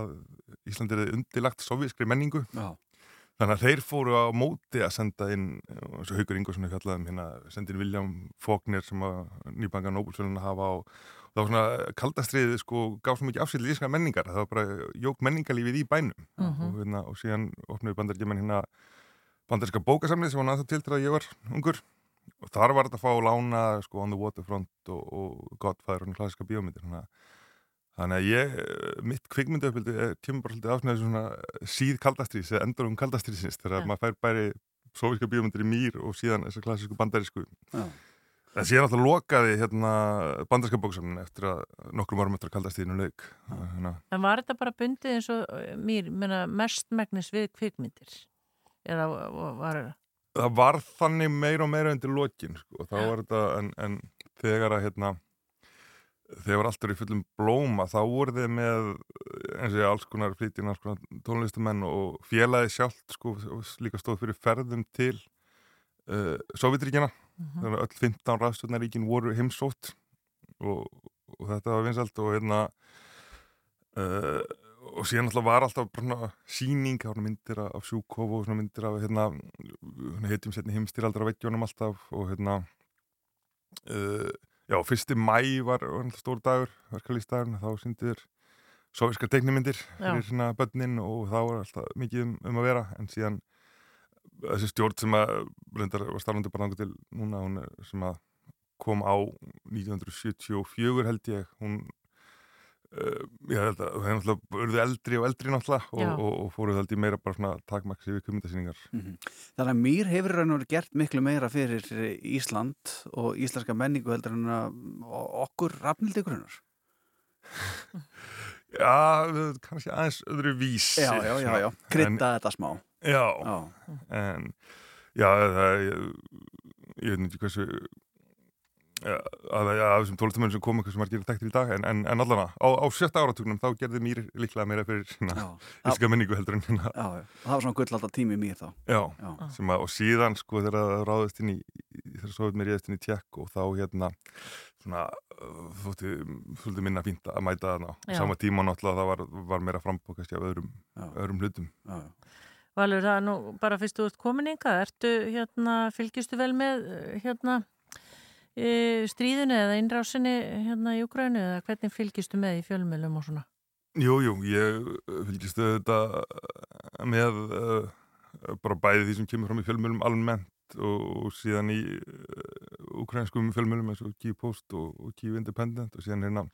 Speaker 21: að Íslandi er undilagt sovískri menningu.
Speaker 2: Já.
Speaker 21: Þannig að þeir fóru á móti að senda inn, og Haugur Ingvarsson hefði fjallaðum hérna, sendi inn William Faulkner sem að nýbanga Nobelsvöluna hafa á það var svona kaldastriðið sko gaf svo mikið afsýll íslenska menningar það var bara jók menningarlífið í bænum
Speaker 3: Mhm.
Speaker 21: og, hérna, og síðan opnuði bandaríkjumenn hérna bandaríska bókasamnið sem var náttúrulega til að ég var ungur og þar var þetta að fá lána sko On the Waterfront og, og Godfather og klassiska bíómyndir þannig þannig að ég, mitt kvikmyndaupildi kemur bara svolítið ásnæði svona síð kaldastrís eða endur um kaldastrýsins þegar
Speaker 2: Ja.
Speaker 21: maður fær bæri sovíska bíómyndir í mýr og síðan þessar klassísku bandarísku
Speaker 2: Já.
Speaker 21: En síðan alltaf lokaði hérna bandarska bóksamnin eftir að nokkrum árum eftir að kaldast í þínu leik. Hérna.
Speaker 3: En var þetta bara bundið eins og eh, mér, menna, mestmægnis við kvikmyndir? Eða var
Speaker 21: Það var þannig meira og meira undir lokin, sko. Þá var þetta, en, en þegar að hérna, þegar allt er í fullum blóma, þá voru þið með, eins og ég, alls konar flýtin, alls konar tónlistumenn og félagi sjálft, sko, líka stóð fyrir ferðum til uh, Sovjetríkjana.
Speaker 3: Mhm.
Speaker 21: Þannig að öll 15 rafstjórnaríkin voru heimsótt og, og þetta var vinsalt og hérna uh, og síðan alltaf var alltaf svona síning, var myndir af Sjúkov og svona myndir af hérna heitjum setni heimstýraldra veggjónum alltaf og hérna uh, já, fyrsti mæ var, var stór dagur, verkalýstdagur þá syndir soviskar teiknimyndir
Speaker 3: Já.
Speaker 21: fyrir svona börnin og þá var alltaf mikið um, um að vera en síðan þessi stjórn sem að reyndar var starfandi bara náttúrulega til núna hún er sem að kom á 1974 held ég hún uh, ég held að það er náttúrulega urðu eldri og eldri náttúrulega og, og, og fóruð held ég meira bara svona takmaks yfir kumundasýningar
Speaker 2: Mhm. Þannig að Mýr hefur raun og veru gert miklu meira fyrir Ísland og íslenska menningu heldur en að okkur rafnildi grunar.
Speaker 21: Já, kannski aðeins öðru vísi
Speaker 2: Já, já, já, já.
Speaker 21: En-
Speaker 2: þetta smá.
Speaker 21: Já,
Speaker 2: Já.
Speaker 21: en já, það, ég, ég veit ekki hversu ja, að að af þessum tólestamönnum sem komu hversu margir er þekktir í dag en, en, en allan á, á sjötta áratugnum þá gerði mér líklega meira fyrir íska menningu heldur en hérna
Speaker 2: Já, já. Það var svona gullallta tími Mýr þá.
Speaker 21: Já,
Speaker 2: Já.
Speaker 21: sem að, og síðan sko þegar það ráðist inn í, þegar svo mér réðist inn í tjekk og þá hérna svona uh, þótti svolítið minna fínt að mæta þarna á
Speaker 3: Já.
Speaker 21: sama tíma náttúrulega það var, var meira frambókast af öðrum, öðrum hlutum
Speaker 2: Já,
Speaker 3: Valur, það er nú bara fyrst þú ert komin inga, ertu hérna, fylgistu vel með eh, hérna stríðinu eða innrásinni hérna í Ukrænu eða hvernig fylgistu með í fjölmjölum og svona?
Speaker 21: Jú, jú, ég uh, fylgist þetta með uh, bara bæði því sem kemur fram í fjölmjölum almennt og, síðan í uh, ukrainskum fjölmjölum eins og Kyiv Post og, og Kyiv Independent og síðan hérna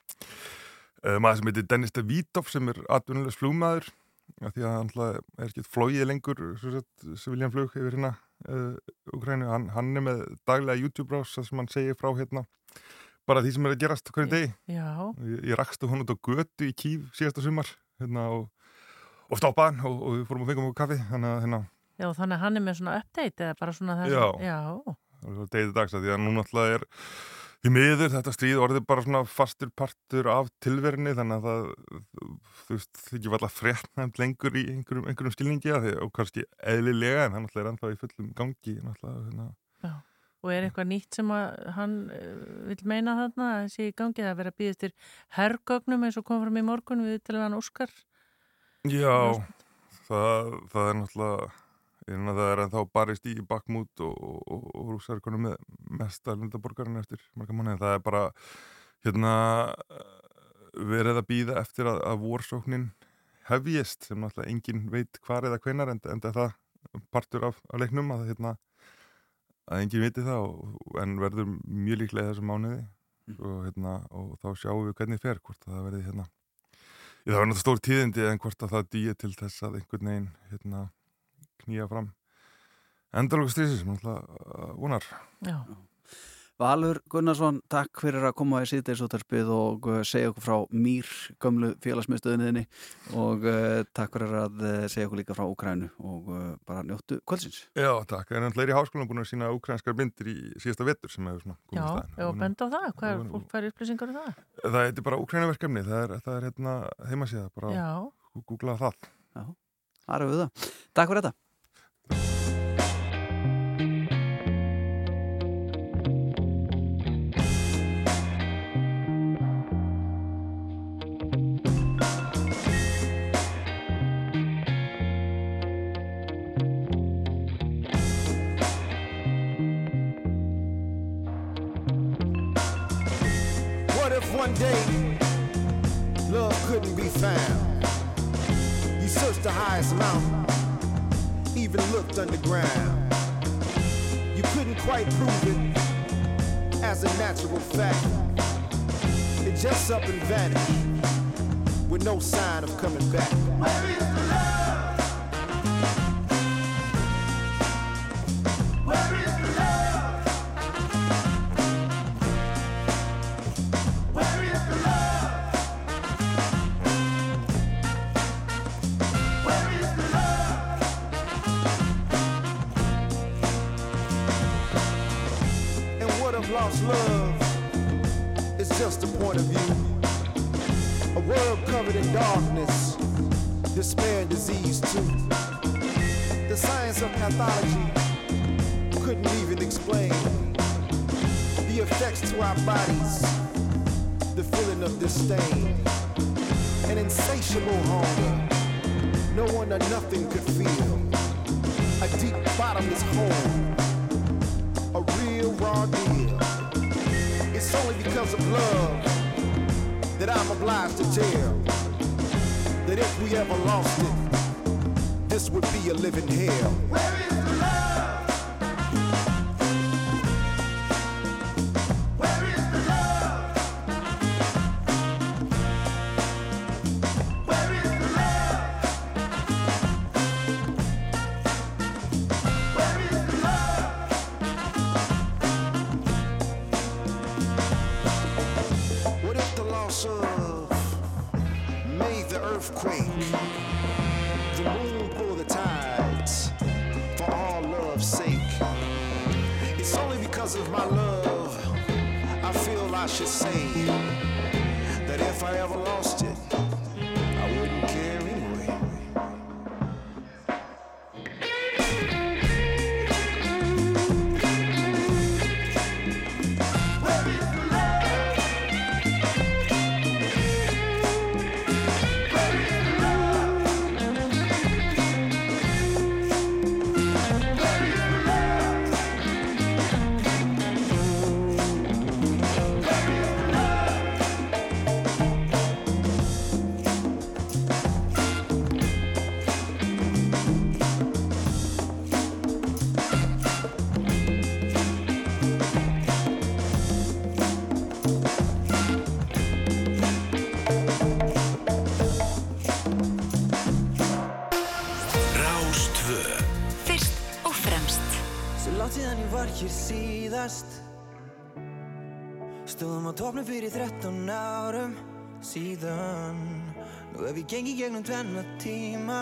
Speaker 21: maður sem heitir Dennis Davítov sem er atvinnulegs flugmaður af því að hann náttúrulega er ekki flóið lengur civiljan flug yfir hérna uh, Ukraínu, hann, hann er með daglega YouTube-brás sem hann segir frá hérna. Bara því sem er að gerast hvernig degi.
Speaker 3: Já.
Speaker 21: ég, ég rakstu hún út á götu í Kív síðasta sumar hérna, og, og stoppaði hann og, og við fórum að fengum okkur kaffi þannig að hérna,
Speaker 3: Já, þannig að hann er með svona update eða bara svona það
Speaker 21: Já. það var degið dags að því að núna alltaf er því miður þetta stríð orðið bara svona fastur partur af tilverni þannig að það þú veist, þykir alltaf fréttnæmt lengur í einhverjum, einhverjum skilningi að því og kannski eðlilega en hann alltaf er ennþá í fullum gangi náttúrulega hérna.
Speaker 3: já. Og er eitthvað nýtt sem að hann uh, vil meina þarna að sé í gangi að vera býðist til herrgögnum eins og kom fram í morgun við til hann Óskar?
Speaker 21: Já, það, það er náttúrulega meina það er ennþá barist í bakmút og, og, og, er konum með mesta lundaborgarinn eftir marga mánuði. Það er bara hérna verið að býða eftir að, að vorsóknin hefjist sem náttúrulega engin veit hvar eða hvenar en, en það partur af, af leiknum að hérna að engin viti það og, en verður mjög líklega þessum mánuði og, hérna, og þá sjáum við hvernig fer hvort að það verði hérna Ég, það var náttúrulega stór tíðindi en hvort að það dýja til þess að einhvern veginn hérna, knýja fram endalóka strísi sem náttúrulega vonar.
Speaker 3: Já.
Speaker 2: Valur Gunnarsson, takk fyrir að koma í síðdeisútarpið og uh, segja okkur frá Mýr, gömlu félagsmiðstöðinni og uh, takk fyrir að uh, segja okkur líka frá Ukrænu og uh, bara njóttu kvöldsins.
Speaker 21: Já, takk. Náttúrulega er í háskólan búin að sína ukrainskar myndir í síðasta vetur sem hefur svona
Speaker 3: Já,
Speaker 21: komið stað.
Speaker 3: já, benda á það, hvað er fólk fær upplýsingar um það?
Speaker 21: Það heitir bara Ukrænaverkefni, það er, það er hérna heimasíða, bara
Speaker 3: Já.
Speaker 21: googla það.
Speaker 2: Já, það eru við það. Takk fyrir þetta.
Speaker 22: Day love couldn't be found? You searched the highest mountain, even looked underground. You couldn't quite prove it as a natural fact. It just up and vanished with no sign of coming back. Our bodies, the feeling of disdain, an insatiable hunger, no one or nothing could feel, a deep bottomless hole, a real raw deal. It's only because of love that I'm obliged to tell that if we ever lost it, this would be a living hell.
Speaker 23: Topnum fyrir 13 árum síðan. Nú hef ég gengið gegnum tvenna tíma.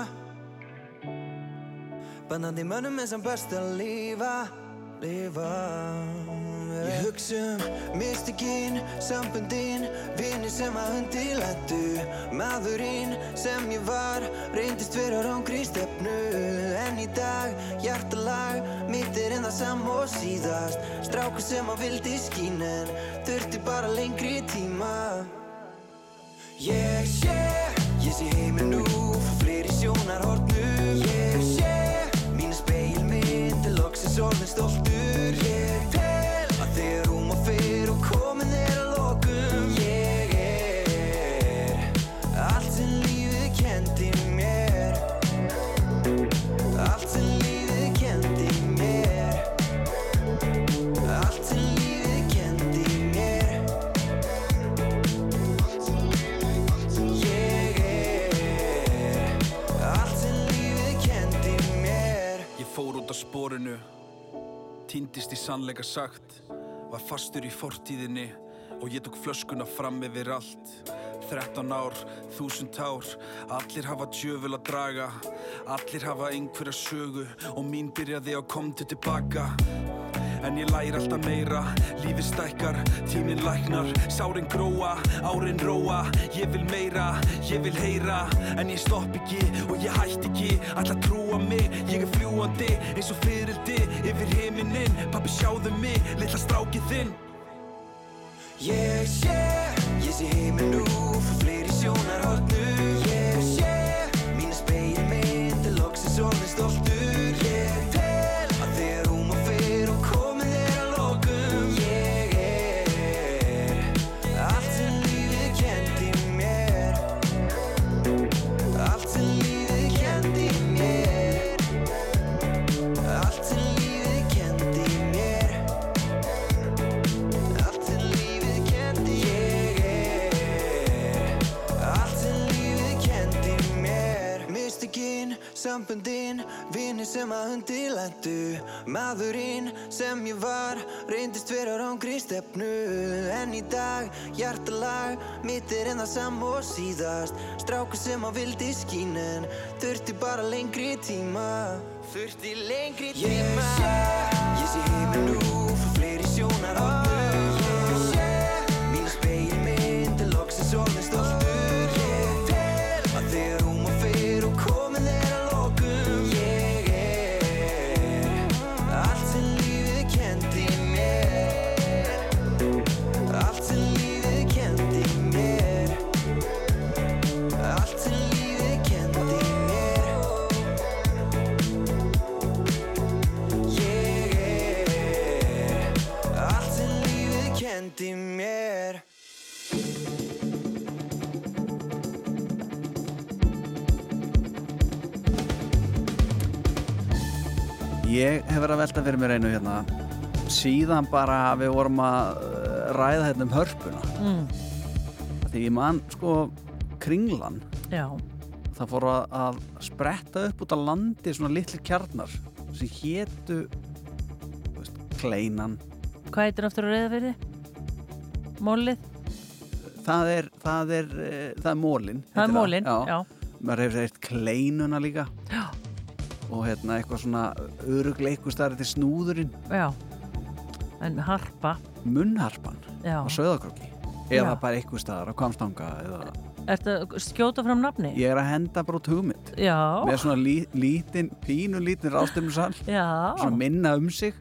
Speaker 23: Bannandi mönnum er sem best að lifa, lifa. Ég hugsa um mystikinn, sambundinn, vinni sem að undirlættu Maðurinn sem ég var, reyndist vera rángri stefnu. En í dag, hjartalag, mitt er en það sam og síðast. Strákur sem að vildi skín en þurfti bara lengri tíma. Ég sé, ég sé heiminn nú, frá fleiri sjónarhornum Ég sé, mínu speilmynd, er loksins orðin stoltur
Speaker 24: Spórinu, týndist í sannleika sagt, var fastur í fortíðinni og ég tók flöskuna fram yfir allt. 13 ár, 1000 ár, allir hafa djöful að draga, allir hafa einhverja sögu og mín byrjaði á komdu tilbaka. En ég læri alltaf meira, lífið stækkar, tíminn læknar, sárin gróa, árin róa, ég vil meira, ég vil heyra, en ég stopp ekki og ég hætti ekki, að trúa mig, ég er fljúandi eins og fyrildi yfir heiminin, pappi sjáðu mig, litla strákið þinn.
Speaker 23: Ég sé, ég sé heiminn nú frá fleiri sjónarhornum. Ég Sambundinn Vinni sem að undirlendu Maðurinn sem ég var Reyndist vera rángri stefnu. En í dag, hjartalag Mitt er en það sam og síðast. Strákur sem að vildi skín En þurfti bara lengri tíma. Þurfti lengri tíma Ég sé, ég sé heiminn nú Frá fleiri sjónarhornum Ég sé, mínu speilmynd er loksins orðin stoltur lífið kendi mér Ég
Speaker 2: hef verið að velta fyrir mér einu hérna síðan bara við vorum að uh, ræða hérna um hörpuna
Speaker 3: Mm.
Speaker 2: því ég man sko kringlan
Speaker 3: Já.
Speaker 2: það fór að, að spretta upp út á landi svona litli kjarnar sem hétu veist, kleinan
Speaker 3: Hvað heitir aftur að reyða fyrir? Mólið?
Speaker 2: það er, það er, eh, það er mólin
Speaker 3: Það er mólin, já.
Speaker 2: maður hefur eitt kleinuna líka
Speaker 3: já.
Speaker 2: og hérna eitthvað svona örugleikustari til snúðurinn
Speaker 3: Já, en harpa
Speaker 2: munnharpan
Speaker 3: Já.
Speaker 2: á söðakrokki eða
Speaker 3: Já.
Speaker 2: bara eitthvað staðar á kvamstanga eða
Speaker 3: Ertu að skjóta fram nafni?
Speaker 2: ég er að henda bara út hugmynd
Speaker 3: Já,
Speaker 2: með svona lí, lítin, pínu lítin ráðstöfnusal
Speaker 3: já.
Speaker 2: Svona minna um sig.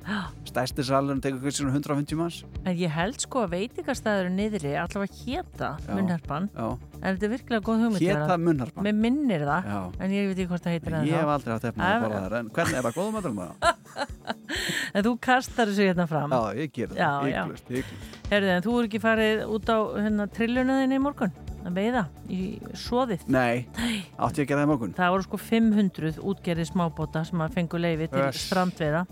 Speaker 2: Stærsti salurinn tekur hversi svona 150 manns.
Speaker 3: En ég held sko að veitingastæður niðri allavega héta
Speaker 2: Já,
Speaker 3: munnharpan. En þetta er virkilega góð hugmynd
Speaker 2: Hét
Speaker 3: Vera.
Speaker 2: það munnharpan?
Speaker 3: Mér minnir það,
Speaker 2: Já.
Speaker 3: en ég veit ekki hvort það heitir
Speaker 2: ég hef aldrei haft efna að borða þar en hvernig er það góðum matur með það?
Speaker 3: En þú kastar þessu hérna fram.
Speaker 2: Já, ég ger það, hygglust
Speaker 3: Herðu, en þú er ekki farið út á hérna, trilluna þinni í morgun að veiða í svoðið
Speaker 2: Nei, átti að gera það í morgun?
Speaker 3: Það voru sko 500 útgerði smábóta sem að fengu leifi til
Speaker 2: Öss.
Speaker 3: strandveiða.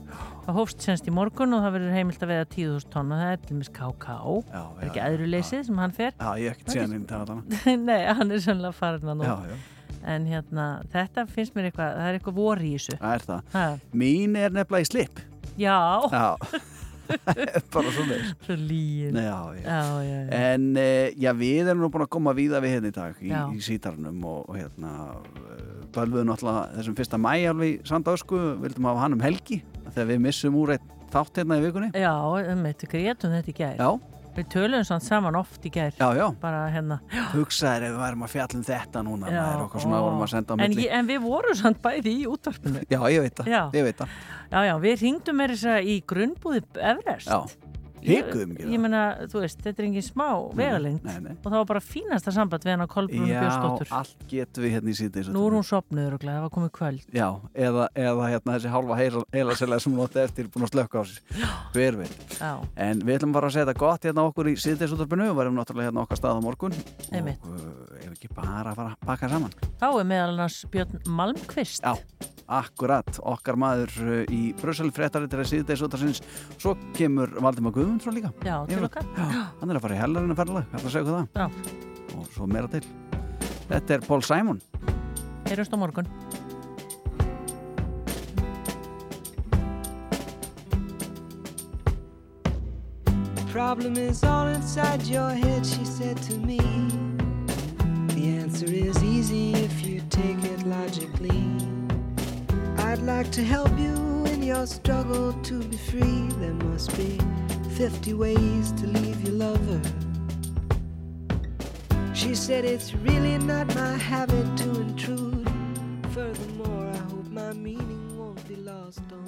Speaker 3: Það hófst senst í morgun og það verður heimilt að veiða 10.000 tonna það er til mis KK
Speaker 2: já,
Speaker 3: Það er ekki aðruleysið sem hann fer?
Speaker 2: Já, ég hef ekkert séðan inn það
Speaker 3: Nei, hann er sannlega farin að nú.
Speaker 2: Já, já.
Speaker 3: En hérna, þetta finnst mér eitthvað það er eitthvað vor í þessu.
Speaker 2: Það er það.
Speaker 3: Ha.
Speaker 2: Mín er nefnilega í slip
Speaker 3: Já,
Speaker 2: Já, bara svona
Speaker 3: Svo líin.
Speaker 2: En uh, já, við erum nú búin að koma víða við hérna í dag í, í sítarnum og, og hérna bölfuðum náttúrulega þessum fyrsta mæ alveg í Sandásku, vildum hafa hann um helgi þegar við missum úr eitt þátt hérna í vikunni.
Speaker 3: Já, um þetta grétum þetta í gær.
Speaker 2: Já.
Speaker 3: Við töluðum samt saman oft í gær.
Speaker 2: Já, já.
Speaker 3: Bara hérna.
Speaker 2: Hugsaðir ef við værum að fjalla um þetta núna
Speaker 3: Já,
Speaker 2: svona
Speaker 3: en, ég, en við vorum samt bæði í útvarpinu.
Speaker 2: Já, ég veit það,
Speaker 3: Já. Já, já, við ringdum með þess að í grunnbúði Everest
Speaker 2: Já, hikuðum ekki
Speaker 3: Ég meina, þú veist, þetta er engin smá vegalengt og það var bara fínasta samband við hann á Kolbrún
Speaker 2: Já,
Speaker 3: Björnsdóttur.
Speaker 2: allt getum við hérna í síðdeis
Speaker 3: Nú er hún sopnuður og glæð, það var komið kvöld.
Speaker 2: Já, eða, eða hérna þessi hálfa heilaselega sem hún átti eftir búin að slökka á sér. Hver veit.
Speaker 3: Já.
Speaker 2: En við ætlum bara að segja þetta gott hérna okkur í síðdeisúttarpinu Við varum náttúrulega hérna okkar stað á morgun.
Speaker 3: Einmitt.
Speaker 2: Og ef ekki bara að fara að baka saman?
Speaker 3: Þá er meðal
Speaker 2: akkurat Okkar maður uh, í Brussel fréttari til að síðdeisúttarsins Svo kemur Valdimar Guðmundsson líka
Speaker 3: Já, til
Speaker 2: Yfir-
Speaker 3: okkar
Speaker 2: Já, hann er að fara í hellarinn að Hvað er að segja ykkur það?
Speaker 3: Já.
Speaker 2: Og svo meira til Þetta er Paul Simon
Speaker 3: Heyrjumst á morgun
Speaker 25: Problem is all inside your head, she said to me. The answer is easy if you take it logically. I'd like to help you in your struggle to be free. There must be 50 ways to leave your lover. She said it's really not my habit to intrude. Furthermore, I hope my meaning won't be lost or